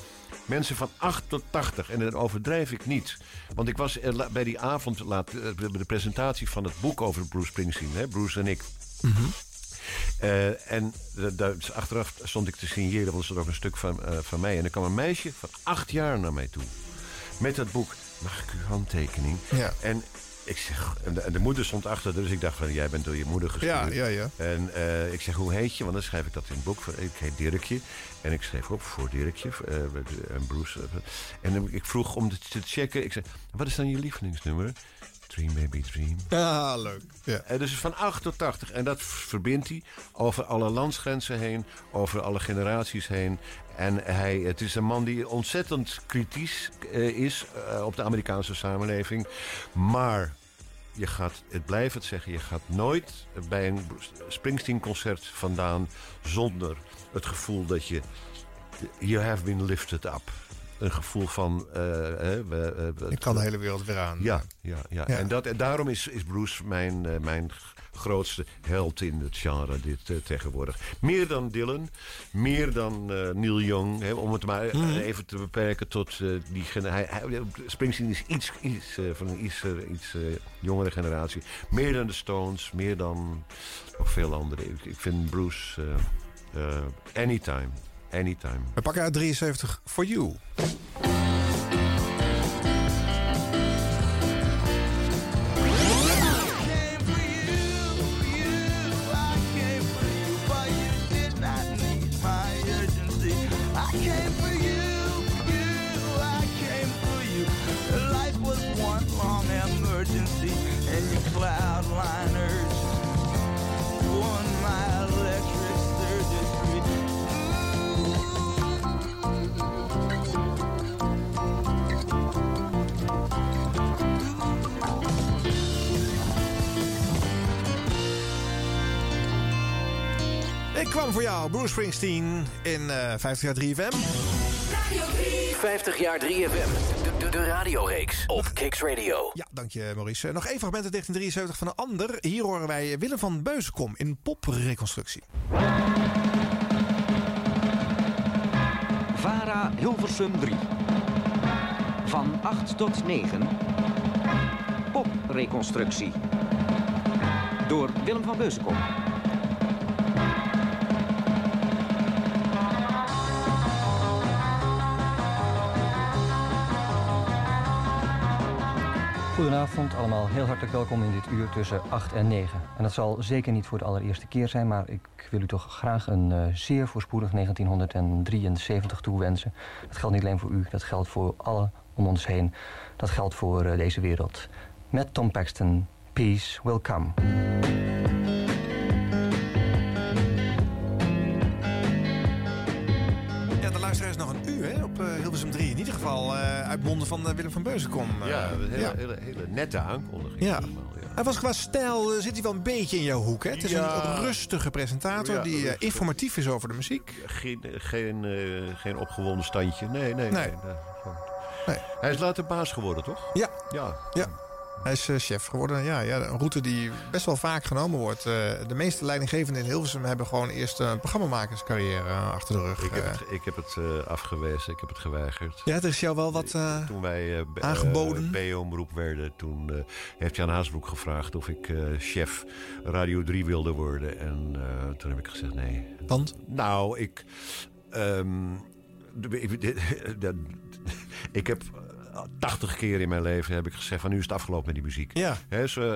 Mensen van 8 tot 80. En dat overdrijf ik niet. Want ik was bij die avond, laat, eh, de presentatie van het boek over Bruce Springsteen. Hè, Bruce en ik. Eh, en daar- achteraf stond ik te signeren, want er ook een stuk van, eh, van mij. En er kwam een meisje van acht jaar naar mij toe. Met dat boek. Mag ik uw handtekening? Ja. En ik zeg, en de, en de moeder stond achter, dus ik dacht van, jij bent door je moeder gestuurd. Ja, ja, ja. En ik zeg, hoe heet je? Want dan schrijf ik dat in het boek. Ik heet Dirkje. En ik schreef op voor Dirkje eh, en Bruce. eh, en ik vroeg om te- te checken. Ik zei, wat is dan je lievelingsnummer? Dream Baby Dream. Ja, leuk. Ja. Eh, dus van 8 tot 80. En dat verbindt hij over alle landsgrenzen heen, over alle generaties heen. En hij, het is een man die ontzettend kritisch is op de Amerikaanse samenleving. Maar je gaat, het blijft het zeggen, je gaat nooit bij een Springsteen-concert vandaan zonder het gevoel dat je. You have been lifted up. Een gevoel van. hè, we- we- Ik kan de hele wereld weer aan. ja, ja, ja. Ja. En, dat, en daarom is, is Bruce mijn, eh, mijn grootste held in het genre dit tegenwoordig. Meer dan Dylan, meer dan Neil Young. Hè, om het maar Mhm. even te beperken tot eh, die Springsteen is iets, iets van een iets, iets jongere generatie. Meer dan de Stones, meer dan nog veel anderen. Ik, ik vind Bruce anytime, anytime. We pakken uit 73 For You. Kwam voor jou, Bruce Springsteen, in eh 50 jaar 3FM. 50 jaar 3FM. De, de, de radioreeks op Kicks Radio. Ja, dank je Maurice. Eh, Nog één fragment uit 1973 van een ander. Hier horen wij Willem van Beuzenkom in popreconstructie. VARA Hilversum 3. Van 8 tot 9. Popreconstructie. Door Willem van Beuzenkom. Goedenavond allemaal, heel hartelijk welkom in dit uur tussen 8 en 9. En dat zal zeker niet voor de allereerste keer zijn, maar ik wil u toch graag een eh, zeer voorspoedig 1973 toewensen. Dat geldt niet alleen voor u, dat geldt voor alle om ons heen. Dat geldt voor eh, deze wereld. Met Tom Paxton, Peace Will Come. Nog een uur hè, op eh, Hilversum 3. In ieder geval uit monden van eh, Willem van Beuzenkom. eh. Ja, een hele, ja. Hele, hele nette aankondiging. Ja. Hij was qua stijl, eh, zit hij wel een beetje in jouw hoek. Hè? Het is Ja. een rustige presentator Ja, die rustig. informatief is over de muziek. Geen, geen, geen opgewonden standje. Nee, nee. Nee. nee, nee. Nee. Hij is later baas geworden, toch? Ja. Ja. Ja. Hij is eh, chef geworden. Ja, ja, een route die best wel vaak genomen wordt. Eh, de meeste leidinggevenden in Hilversum hebben gewoon eerst een programmamakerscarrière eh, achter de rug. Ik heb Eh, het, ik heb het eh, afgewezen, ik heb het geweigerd. ja, er is jou wel wat eh, Toen wij eh, b- aangeboden. eh, B-omroep werden, toen eh, heeft Jan Haasbroek gevraagd of ik eh, chef Radio 3 wilde worden. En eh, toen heb ik gezegd nee. Want? Nou, ik... ehm, ik, ik heb... 80 keer in mijn leven heb ik gezegd van nu is het afgelopen met die muziek. Ja.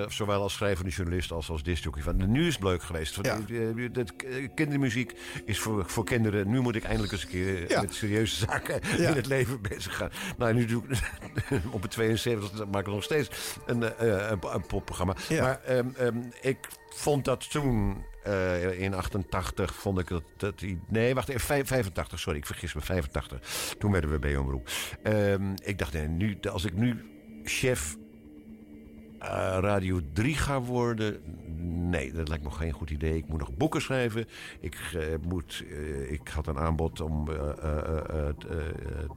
Zowel als schrijvende journalist als als discjockey. Van, nu is het leuk geweest. Ja. eh, eh, eh, kindermuziek is voor, voor kinderen. Nu moet ik eindelijk eens een keer Ja. met serieuze zaken Ja. in het leven bezig gaan. Nou, nu doe ik op het 72 maak ik nog steeds een, een, een popprogramma. Maar ehm, ehm, ik vond dat toen eh, in 88 vond ik dat, nee wacht even vijf- 85 sorry ik vergis me 85 toen werden we bij omroep. Ehm ik dacht nu als ik nu chef Radio 3 ga worden. Nee, dat lijkt me geen goed idee. Ik moet nog boeken schrijven. Ik, eh, moet, eh, ik had een aanbod om eh, eh, eh, eh, eh,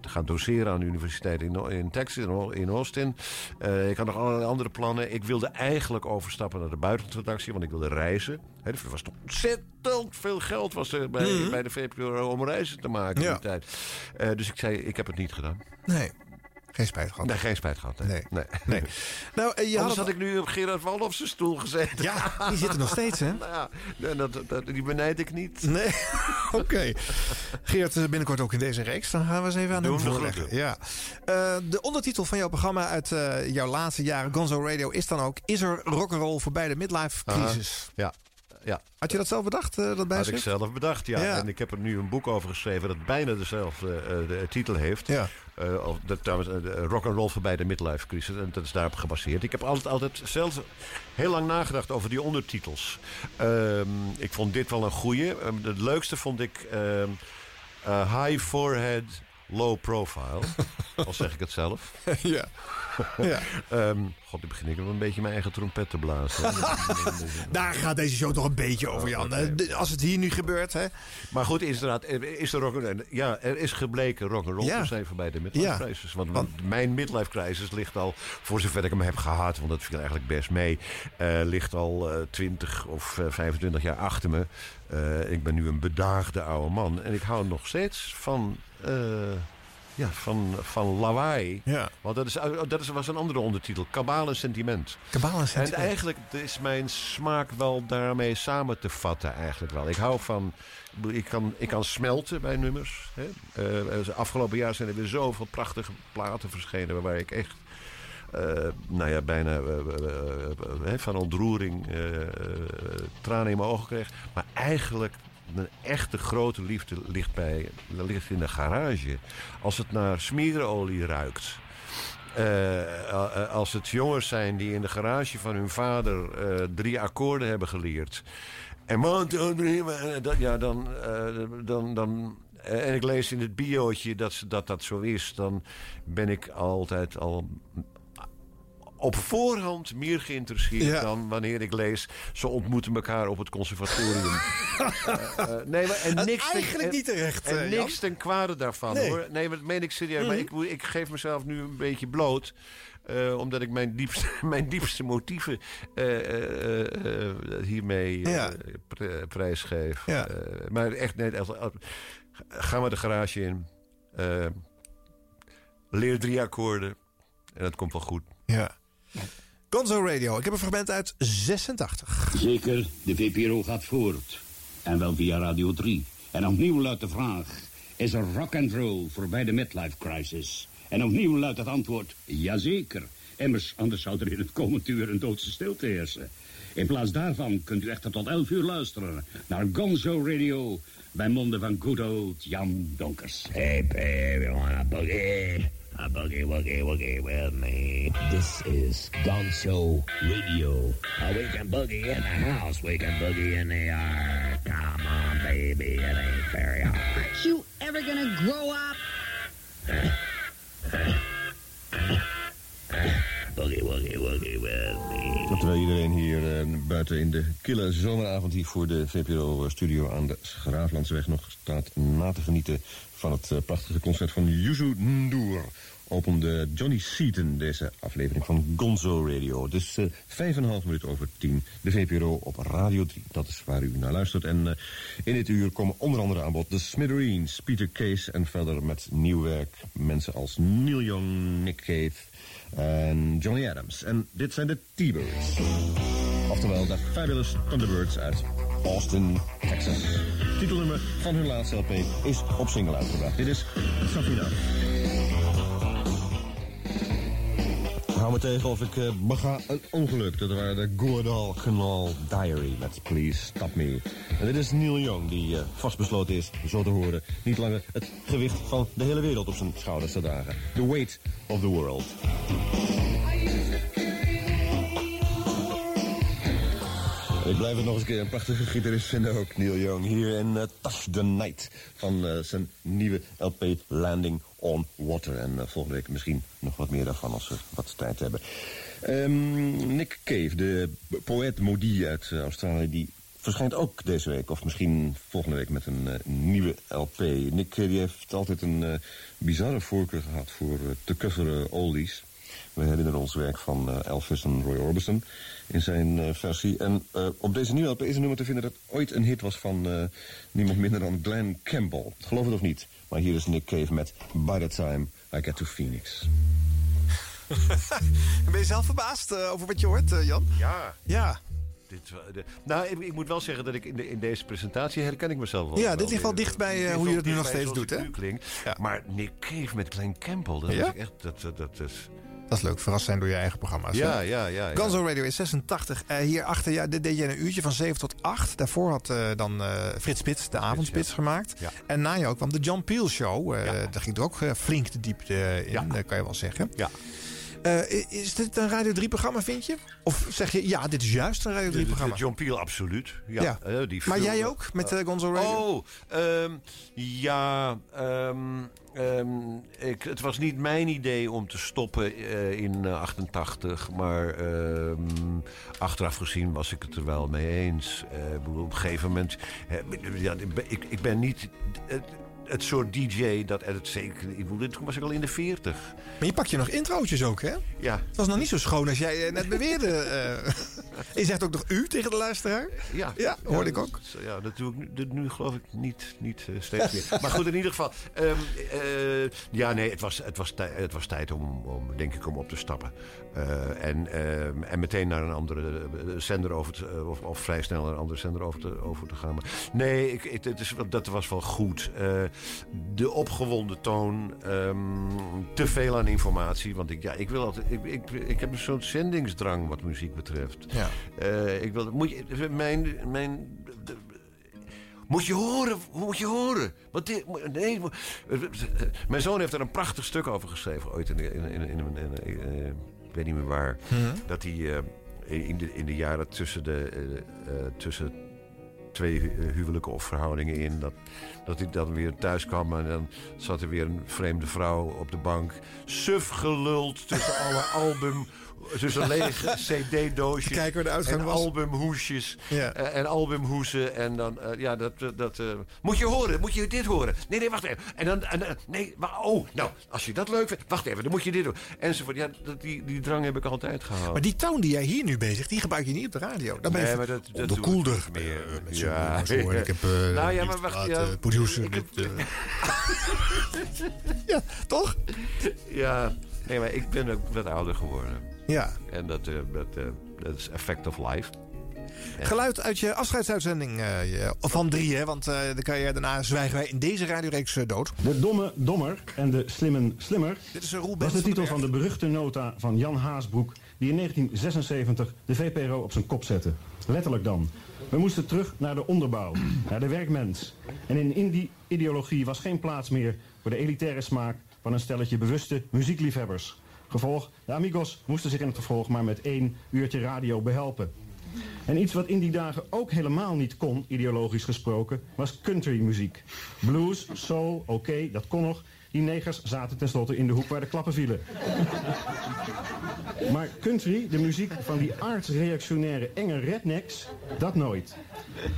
te gaan doseren aan de universiteit in, in Texas, in Au- in Austin. Eh, ik had nog allerlei andere plannen. Ik wilde eigenlijk overstappen naar de buitenlandredactie, want ik wilde reizen. Hè, er was toch ontzettend veel geld was er bij, Mhm. bij de VPRO om reizen te maken Ja. in die tijd. Eh, dus ik zei, ik heb het niet gedaan. Nee. Geen spijt gehad. Nee, geen spijt gehad. Nee. nee. nee. Nou, eh, je Anders had ik nu op Gerard zijn stoel gezeten. Ja, die zit er nog steeds, hè? nou ja, dat, dat, die benijd ik niet. Nee, oké. Geert, eh, binnenkort ook in deze reeks. Dan gaan we eens even aan hem Doen we voorleggen. Ja. Eh, de ondertitel van jouw programma uit eh, jouw laatste jaren, Gonzo Radio, is dan ook... Is er rock'n'roll voorbij de midlife crisis? Ja, ja. Had je dat zelf bedacht, eh, dat Had bijschrift? ik zelf bedacht, ja. Ja. En ik heb er nu een boek over geschreven dat bijna dezelfde eh, de, titel heeft. Ja. Eh, of dat, trouwens, uh, rock and roll voorbij de midlife crisis. En dat is daarop gebaseerd. Ik heb altijd, altijd zelfs heel lang nagedacht over die ondertitels. Ehm, ik vond dit wel een goeie. Um, het leukste vond ik ehm, uh, High Forehead, Low Profile. Al zeg ik het zelf. ja. Ja. um, God, nu begin ik nog een beetje mijn eigen trompet te blazen. Daar gaat deze show toch een beetje over, Jan. Okay. Als het hier nu gebeurt, hè? Maar goed, inderdaad, is er rock ja, er is gebleken rock'n'roll Ja. te zijn voorbij de midlife Ja. crisis. Want, want mijn midlife crisis ligt al, voor zover ik hem heb gehad, want dat viel eigenlijk best mee, eh, ligt al eh, 20 of eh, 25 jaar achter me. Eh, ik ben nu een bedaagde oude man en ik hou nog steeds van. Eh, ja, van, van lawaai. Ja. Want dat, is, dat is, was een andere ondertitel. Kabaal en sentiment. Kabaal en sentiment. En eigenlijk is mijn smaak wel daarmee samen te vatten eigenlijk wel. Ik hou van... Ik kan, ik kan smelten bij nummers. Hè. Uh, afgelopen jaar zijn er weer zoveel prachtige platen verschenen... waar ik echt... Uh, nou ja, bijna uh, van ontroering tranen in mijn ogen kreeg. Maar eigenlijk mijn echte grote liefde ligt, bij, ligt in de garage. Als het naar smeerolie ruikt. Uh, als het jongens zijn die in de garage van hun vader drie akkoorden hebben geleerd. En man, ja, dan, dan, dan en ik lees in het biootje dat, dat dat zo is, dan ben ik altijd al op voorhand meer geïnteresseerd ja. dan wanneer ik lees... ze ontmoeten elkaar op het conservatorium. uh, uh, nee, maar, en niks eigenlijk ten, niet terecht, En, en Jan. niks ten kwade daarvan, nee. hoor. Nee, maar dat meen ik serieus. Mm -hmm. Maar ik, ik, geef mezelf nu een beetje bloot... Uh, omdat ik mijn diepste, mijn diepste motieven hiermee ja. prijsgeef. Ja. maar echt, nee, ga maar de garage in. leer drie akkoorden. En dat komt wel goed. Ja. Gonzo Radio. Ik heb een fragment uit 86. Zeker, de VPRO gaat voort. En wel via Radio 3. En opnieuw luidt de vraag... is er rock and roll voorbij de midlife crisis? En opnieuw luidt het antwoord... jazeker. Immers, anders zou er in het komend uur een doodse stilte heersen. In plaats daarvan kunt u echter tot 11 uur luisteren... naar Gonzo Radio... bij monden van good old Jan Donkers. Hey, baby, wanna boogie? A boogie woogie woogie with me. This is Gonzo Radio. Uh, we can boogie in the house, we can boogie in the yard. Come on, baby, it ain't very hard. Aren't you ever gonna grow up? Terwijl iedereen hier uh, buiten in de kille zomeravond hier voor de VPRO-studio aan de Schraaflandsweg nog staat na te genieten van het uh, prachtige concert van Yuzu Ndour opende Johnny Seaton deze aflevering van Gonzo Radio. Dus uh, vijf en een half minuut over tien. De VPRO op Radio 3. Dat is waar u naar luistert. En in dit uur komen onder andere aan bod de Smithereens, Peter Case en verder met nieuw werk. Mensen als Neil Young, Nick Cave en Johnny Adams. En dit zijn de T-Birds. Oftewel de Fabulous Thunderbirds uit Austin, Texas. Titelnummer van hun laatste LP is op single uitgebracht. Dit is Safina. Hou me tegen of ik uh, bega een ongeluk. Dat waren de Goordal Canal Diary met Please Stop Me. En dit is Neil Young die uh, vastbesloten is, zo te horen, niet langer het gewicht van de hele wereld op zijn schouders te dragen. The weight of the world. Ik blijf het nog eens een keer een prachtige gitarist vinden ook, Neil Young. Hier in uh, Touch the Night van uh, zijn nieuwe LP Landing on Water. En uh, volgende week misschien nog wat meer daarvan als we wat tijd hebben. Um, Nick Cave, de poëet Modi uit Australië, die verschijnt ook deze week. Of misschien volgende week met een nieuwe LP. Nick die heeft altijd een bizarre voorkeur gehad voor te coveren oldies. We herinneren ons werk van uh, Elvis en Roy Orbison in zijn uh, versie. En uh, op deze nieuwe LP is een nummer te vinden dat ooit een hit was van niemand minder dan Glenn Campbell. Geloof het of niet, maar hier is Nick Cave met By the Time I Get to Phoenix. ben je zelf verbaasd eh, over wat je hoort, eh, Jan? Ja. Ja. Dit, de- nou, ik, ik moet wel zeggen dat ik in, de, in deze presentatie herken ik mezelf wel. Ja, dit ligt wel weer. dicht bij, eh, hoe je dat nu nog steeds doet, hè? Maar Nick Cave met Glenn Campbell, dat, Ja? is echt, dat, dat, dat is... Dat is leuk, verrast zijn door je eigen programma's. Ja, ja, ja, ja. Gonzo Radio is 86. Eh hierachter, ja, dit deed je een uurtje van 7 tot 8. Daarvoor had eh, dan eh, Frits Spits de avondspits gemaakt. Ja. En na jou kwam de John Peel Show. Daar ging er ook flink de diepte in, kan je wel zeggen. Ja. Eh, is dit een Radio 3-programma, vind je? Of zeg je, ja, dit is juist een Radio De- de- 3-programma? John Peel, absoluut. Ja. Ja. eh, die Maar jij ook, met eh, Gonzo Radio? Oh, ehm, ja. ehm, ehm, ik, het was niet mijn idee om te stoppen in eh, 88. Maar achteraf gezien was ik het er wel mee eens. Op een gegeven moment... ja, ik, ik ben niet... Het, soort DJ dat het zeker. Ik bedoel, toen was ik al in de 40. Maar je pakt je nog introotjes ook, hè? Ja. Het was nog niet zo schoon als jij eh, net beweerde. eh. je zegt ook nog u tegen de luisteraar? Ja, Ja, hoorde ik dat- ook. Ja, dat doe ik nu, nu geloof ik niet, niet eh, steeds meer. Maar goed, in ieder geval. ehm, eh, ja, nee, het was, het was, het was tijd om, om, denk ik, om op te stappen. Eh, en, ehm, en meteen naar een andere eh, zender over te, eh, of, of vrij snel naar een andere zender over te, over te gaan. Maar nee, ik, ik, het is, dat was wel goed. De opgewonden toon, ehm, te veel aan informatie. Want ik, ja, ik, wil altijd, ik, ik, ik heb een soort zendingsdrang wat muziek betreft. Ja. Ik wil, moet je, mijn, mijn, de- moet je horen, moet je horen. Want dit, nee, mijn zoon heeft er een prachtig stuk over geschreven ooit in, in, in, in, ik weet niet meer waar. Mhm. Dat hij eh, in, de, in de jaren tussen, de, eh, eh, tussen twee huwelijken of verhoudingen in. Dat, dat hij dan weer thuis kwam en dan zat er weer een vreemde vrouw op de bank. Suf geluld tussen alle album. Tussen lege cd-doosjes. Kijken waar de uitgang en was. albumhoesjes. Ja. eh, en albumhoesen. En dan, eh, ja, dat... eh, dat moet je horen, moet je dit horen. Nee, nee, wacht even. En dan, en, nee, maar, oh, nou, als je dat leuk vindt, wacht even, dan moet je dit doen. Enzovoort. Ja, dat, die, die drang heb ik altijd gehad. Maar die toon die jij hier nu bezigt, die gebruik je niet op de radio. Dan ben je Nee, maar dat- onderkoelder. meer. Met Ja. Ik heb Nou ja, maar wacht, ja. ja, toch? Ja, nee, maar ik ben ook wat ouder geworden. Ja. En dat, eh, dat, eh, dat is effect of life. Geluid uit je afscheidsuitzending eh, van drie, hè? Want eh, dan kan je, daarna zwijgen wij in deze radioreeks dood. De domme dommer en de slimmen slimmer. Dit is een was Bens de van titel den van de beruchte nota van Jan Haasbroek... die in 1976 de VPRO op zijn kop zette. Letterlijk dan. We moesten terug naar de onderbouw, naar de werkmens. En in, in die ideologie was geen plaats meer voor de elitaire smaak... van een stelletje bewuste muziekliefhebbers. Gevolg, de amigos moesten zich in het vervolg maar met één uurtje radio behelpen. En iets wat in die dagen ook helemaal niet kon, ideologisch gesproken, was countrymuziek. Blues, soul, oké, dat kon nog. Die negers zaten tenslotte in de hoek waar de klappen vielen. Maar country, de muziek van die aardsreactionaire enge rednecks, dat nooit.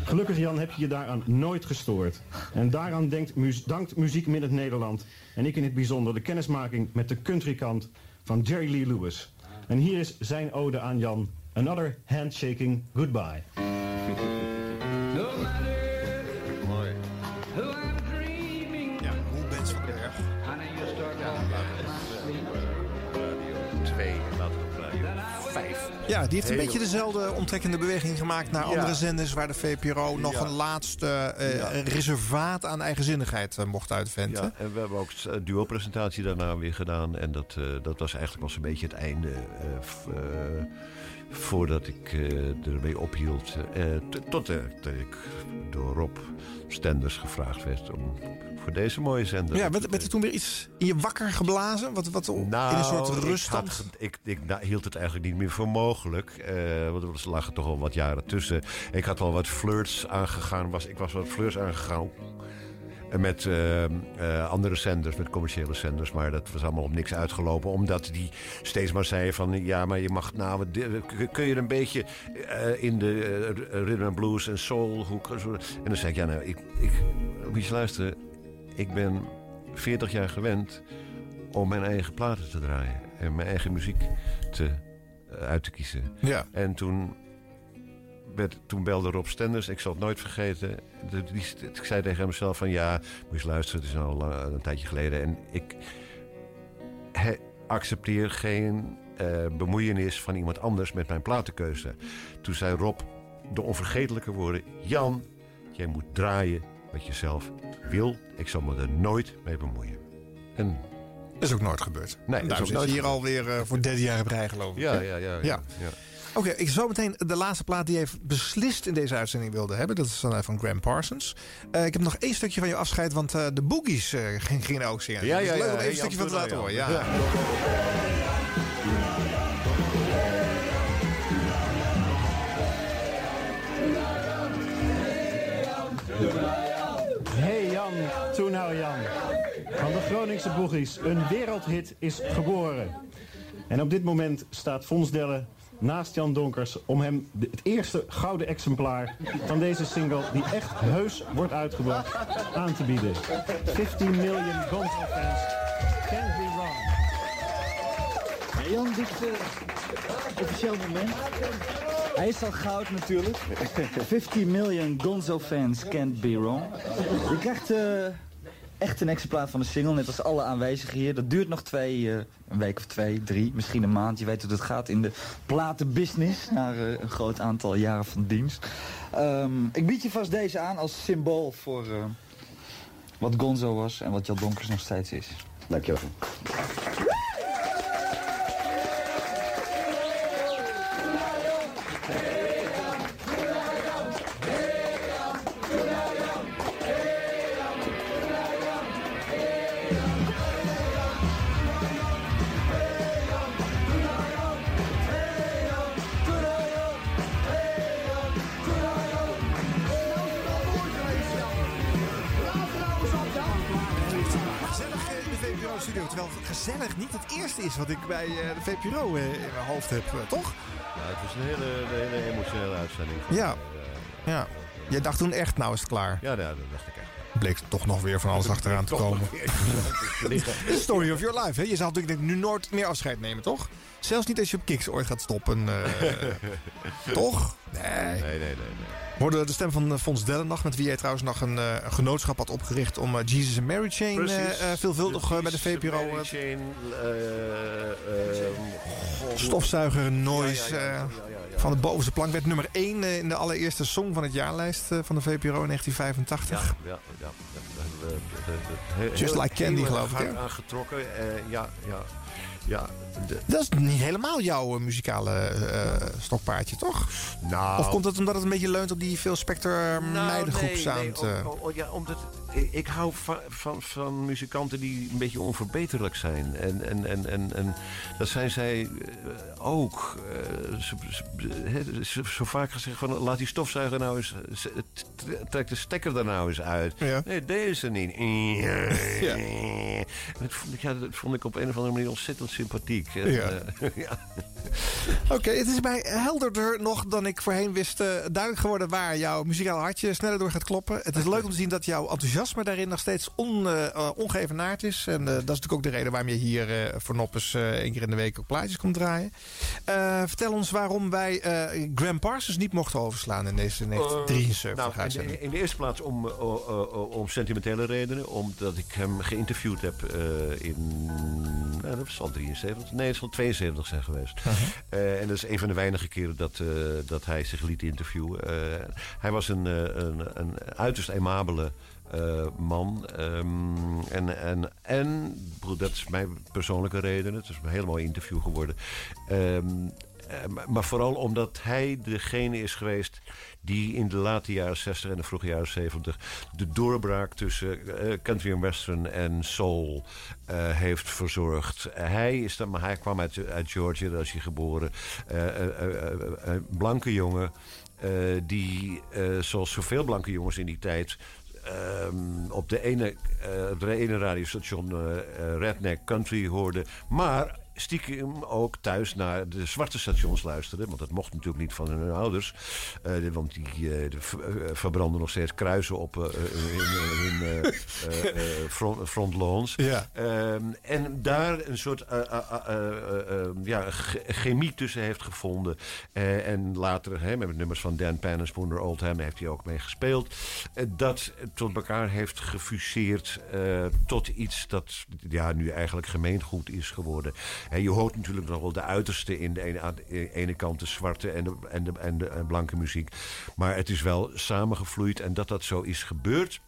Gelukkig Jan heb je je daaraan nooit gestoord. En daaraan denkt, dankt Muziek Middend Nederland en ik in het bijzonder de kennismaking met de countrykant van Jerry Lee Lewis. En hier is zijn ode aan Jan, Another Handshaking Goodbye. Ja, die heeft een Heel- beetje dezelfde omtrekkende beweging gemaakt naar Ja. andere zenders waar de VPRO nog Ja. een laatste eh, Ja. reservaat aan eigenzinnigheid eh, mocht uitventen. Ja, en we hebben ook een duo-presentatie daarna weer gedaan. En dat, eh, dat was eigenlijk pas een beetje het einde. eh, eh, voordat ik eh, ermee ophield. eh, tot, eh, dat ik door Rob Stenders gevraagd werd om voor deze mooie zender. Ja, werd, werd er toen weer iets in je wakker geblazen? Wat, wat in Nou, een soort ik had ruststand? ge- Ik, ik, nou, hield het eigenlijk niet meer voor mogelijk. eh, want er lagen toch al wat jaren tussen. Ik had wel wat flirts aangegaan. Was, ik was wat flirts aangegaan. Met eh, eh, andere zenders, met commerciële zenders. Maar dat was allemaal op niks uitgelopen. Omdat die steeds maar zeiden van... Ja, maar je mag nou... kun- je een beetje in de rhythm and blues en soul... Hoek, en dan zei ik, ja nou, ik, ik, moet je luisteren. Ik ben 40 jaar gewend om mijn eigen platen te draaien. En mijn eigen muziek te, eh, uit te kiezen. Ja. En toen, werd, toen belde Rob Stenders, ik zal het nooit vergeten. De- die, ik zei tegen hemzelf van ja, moet eens luisteren, het is al lang- een tijdje geleden. En ik, accepteer geen eh, bemoeienis van iemand anders met mijn platenkeuze. Toen zei Rob de onvergetelijke woorden... Jan, jij moet draaien wat je zelf wil. Ik zal me er nooit mee bemoeien. En Dat is ook nooit gebeurd. Nee, dat is ook nooit hier alweer eh, voor derde jaar rij, geloof ik. Ja, ja, ja, ja, ja. ja. Oké, ik zou meteen de laatste plaat die je beslist in deze uitzending wilde hebben. Dat is dan eh, van Graham Parsons. Eh, ik heb nog één stukje van je afscheid, want de Boogies ging- gingen ook zingen. Ja, Dus ja, leuk ja, om stukje van te laten horen. Ja. Groningse Boegies. Een wereldhit is geboren. En op dit moment staat Fons Delle naast Jan Donkers... om hem de- het eerste gouden exemplaar van deze single... die echt heus wordt uitgebracht, aan te bieden. 15 million Gonzo fans. Can't be wrong. Ja, Jan, dit is uh, officieel moment. Hij is al goud natuurlijk. 15 million Gonzo fans can't be wrong. Je krijgt eh, echt een exemplaar van de single, net als alle aanwezigen hier. Dat duurt nog twee, eh, een week of twee, drie, misschien een maand. Je weet hoe het gaat in de platenbusiness. Na eh, een groot aantal jaren van dienst. Ehm, ik bied je vast deze aan als symbool voor eh, wat Gonzo was en wat Jan Donkers nog steeds is. Dankjewel. Gezellig niet het eerste is wat ik bij eh, de VPRO eh, in mijn hoofd heb, eh, toch? Ja, het was een hele, een hele emotionele uitzending. Ja. Ja. Jij dacht toen echt, nou is het klaar. Ja, ja, dat dacht ik echt. Bleek toch nog weer van alles achteraan te komen. story of your life. Hè? Je zal natuurlijk nu nooit meer afscheid nemen, toch? Zelfs niet als je op Kiks ooit gaat stoppen. toch? Nee. Nee, nee, nee. nee. Hoorde de stem van eh, Fons Dellendag, met wie jij trouwens nog een, eh, genootschap had opgericht om eh, Jesus and Mary Chain Precies. eh, eh, veelvuldig eh, bij de VPRO. Mary eh, Chain, eh, eh, Stofzuiger Noise Ja, ja, ja, eh, van de bovenste plank werd nummer 1 in de allereerste song van het jaarlijst eh, van de VPRO in 1985. Ja, ja, Just Like Candy, geloof ik, aangetrokken. eh, ja, ja, ja. de- Dat is niet helemaal jouw eh, muzikale eh, stokpaardje, toch? Nou, Of komt het omdat het een beetje leunt op die veel Spectre meidengroep nee, sound? nee, eh? o- o- ja, omdat ik, ik hou van, van, van muzikanten die een beetje onverbeterlijk zijn. En, en, en, en, en dat zijn zij eh, ook. Eh, ze- ze- hè, ze- zo vaak gezegd van laat die stofzuiger nou eens... Trek de stekker er nou eens uit. Ja. Nee, deze niet. Ja. Dat, vond ik, ja, dat vond ik op een of andere manier ontzettend sympathiek. Ja. eh, ja. Oké, het is mij helderder nog dan ik voorheen wist eh, duidelijk geworden waar jouw muzikaal hartje sneller door gaat kloppen. Het is leuk om te zien dat jouw enthousiasme daarin nog steeds on, ongeëvenaard is. En dat is natuurlijk ook de reden waarom je hier voor Noppes één keer in de week ook plaatjes komt draaien. Eh, vertel ons waarom wij eh Graham Parsons niet mochten overslaan in deze 1973 nou, in, de, in de eerste plaats om, eh, om sentimentele redenen. Omdat ik hem geïnterviewd heb eh, in... Nou, dat zal 73... Nee, het zal 72 zijn geweest. Eh, en dat is een van de weinige keren dat, eh, dat hij zich liet interviewen. Eh, hij was een, eh, een, een uiterst aimabele... eh, man. Ehm, en, en, en dat is mijn persoonlijke reden. Het is een heel mooi interview geworden. Ehm, eh, maar- vooral omdat hij degene is geweest die in de late jaren 60 en de vroege jaren 70 de doorbraak tussen eh, country en western en soul heeft verzorgd. hij is dan, maar hij kwam uit, uit Georgia, daar is hij geboren. Eh, blanke jongen die, eh, zoals zoveel blanke jongens in die tijd. Ehm, op de ene, op de ene radiostation eh, eh, Redneck Country hoorde. Maar stiekem ook thuis naar de zwarte stations luisterden. Want dat mocht natuurlijk niet van hun ouders. Eh, want die eh, eh, verbranden nog steeds kruisen op hun front, frontlawns. Ja. Ehm, en daar een soort eh, eh, eh, eh, eh, ja, chemie tussen heeft gevonden. En later, hè, met nummers van Dan Penn en Spooner Oldham, heeft hij ook mee gespeeld. Dat tot elkaar heeft gefuseerd tot iets dat ja, nu eigenlijk gemeengoed is geworden. En je hoort natuurlijk nog wel de uiterste in de ene, aan de ene kant de zwarte en de, en, de, en de en blanke muziek. Maar het is wel samengevloeid en dat dat zo is gebeurd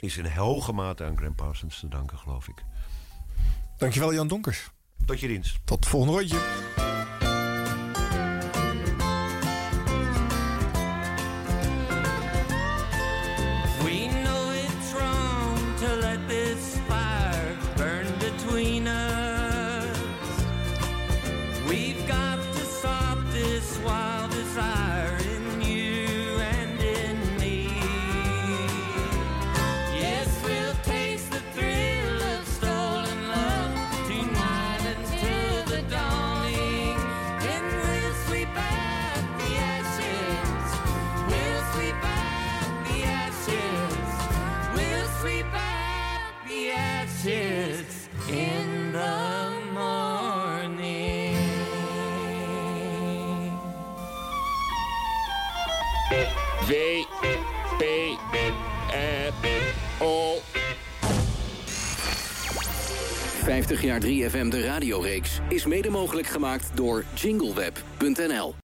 is in hoge mate aan Graham Parsons te danken, geloof ik. Dankjewel Jan Donkers. Tot je dienst. Tot volgende rondje. 50 jaar 3FM de radioreeks is mede mogelijk gemaakt door jingleweb.nl.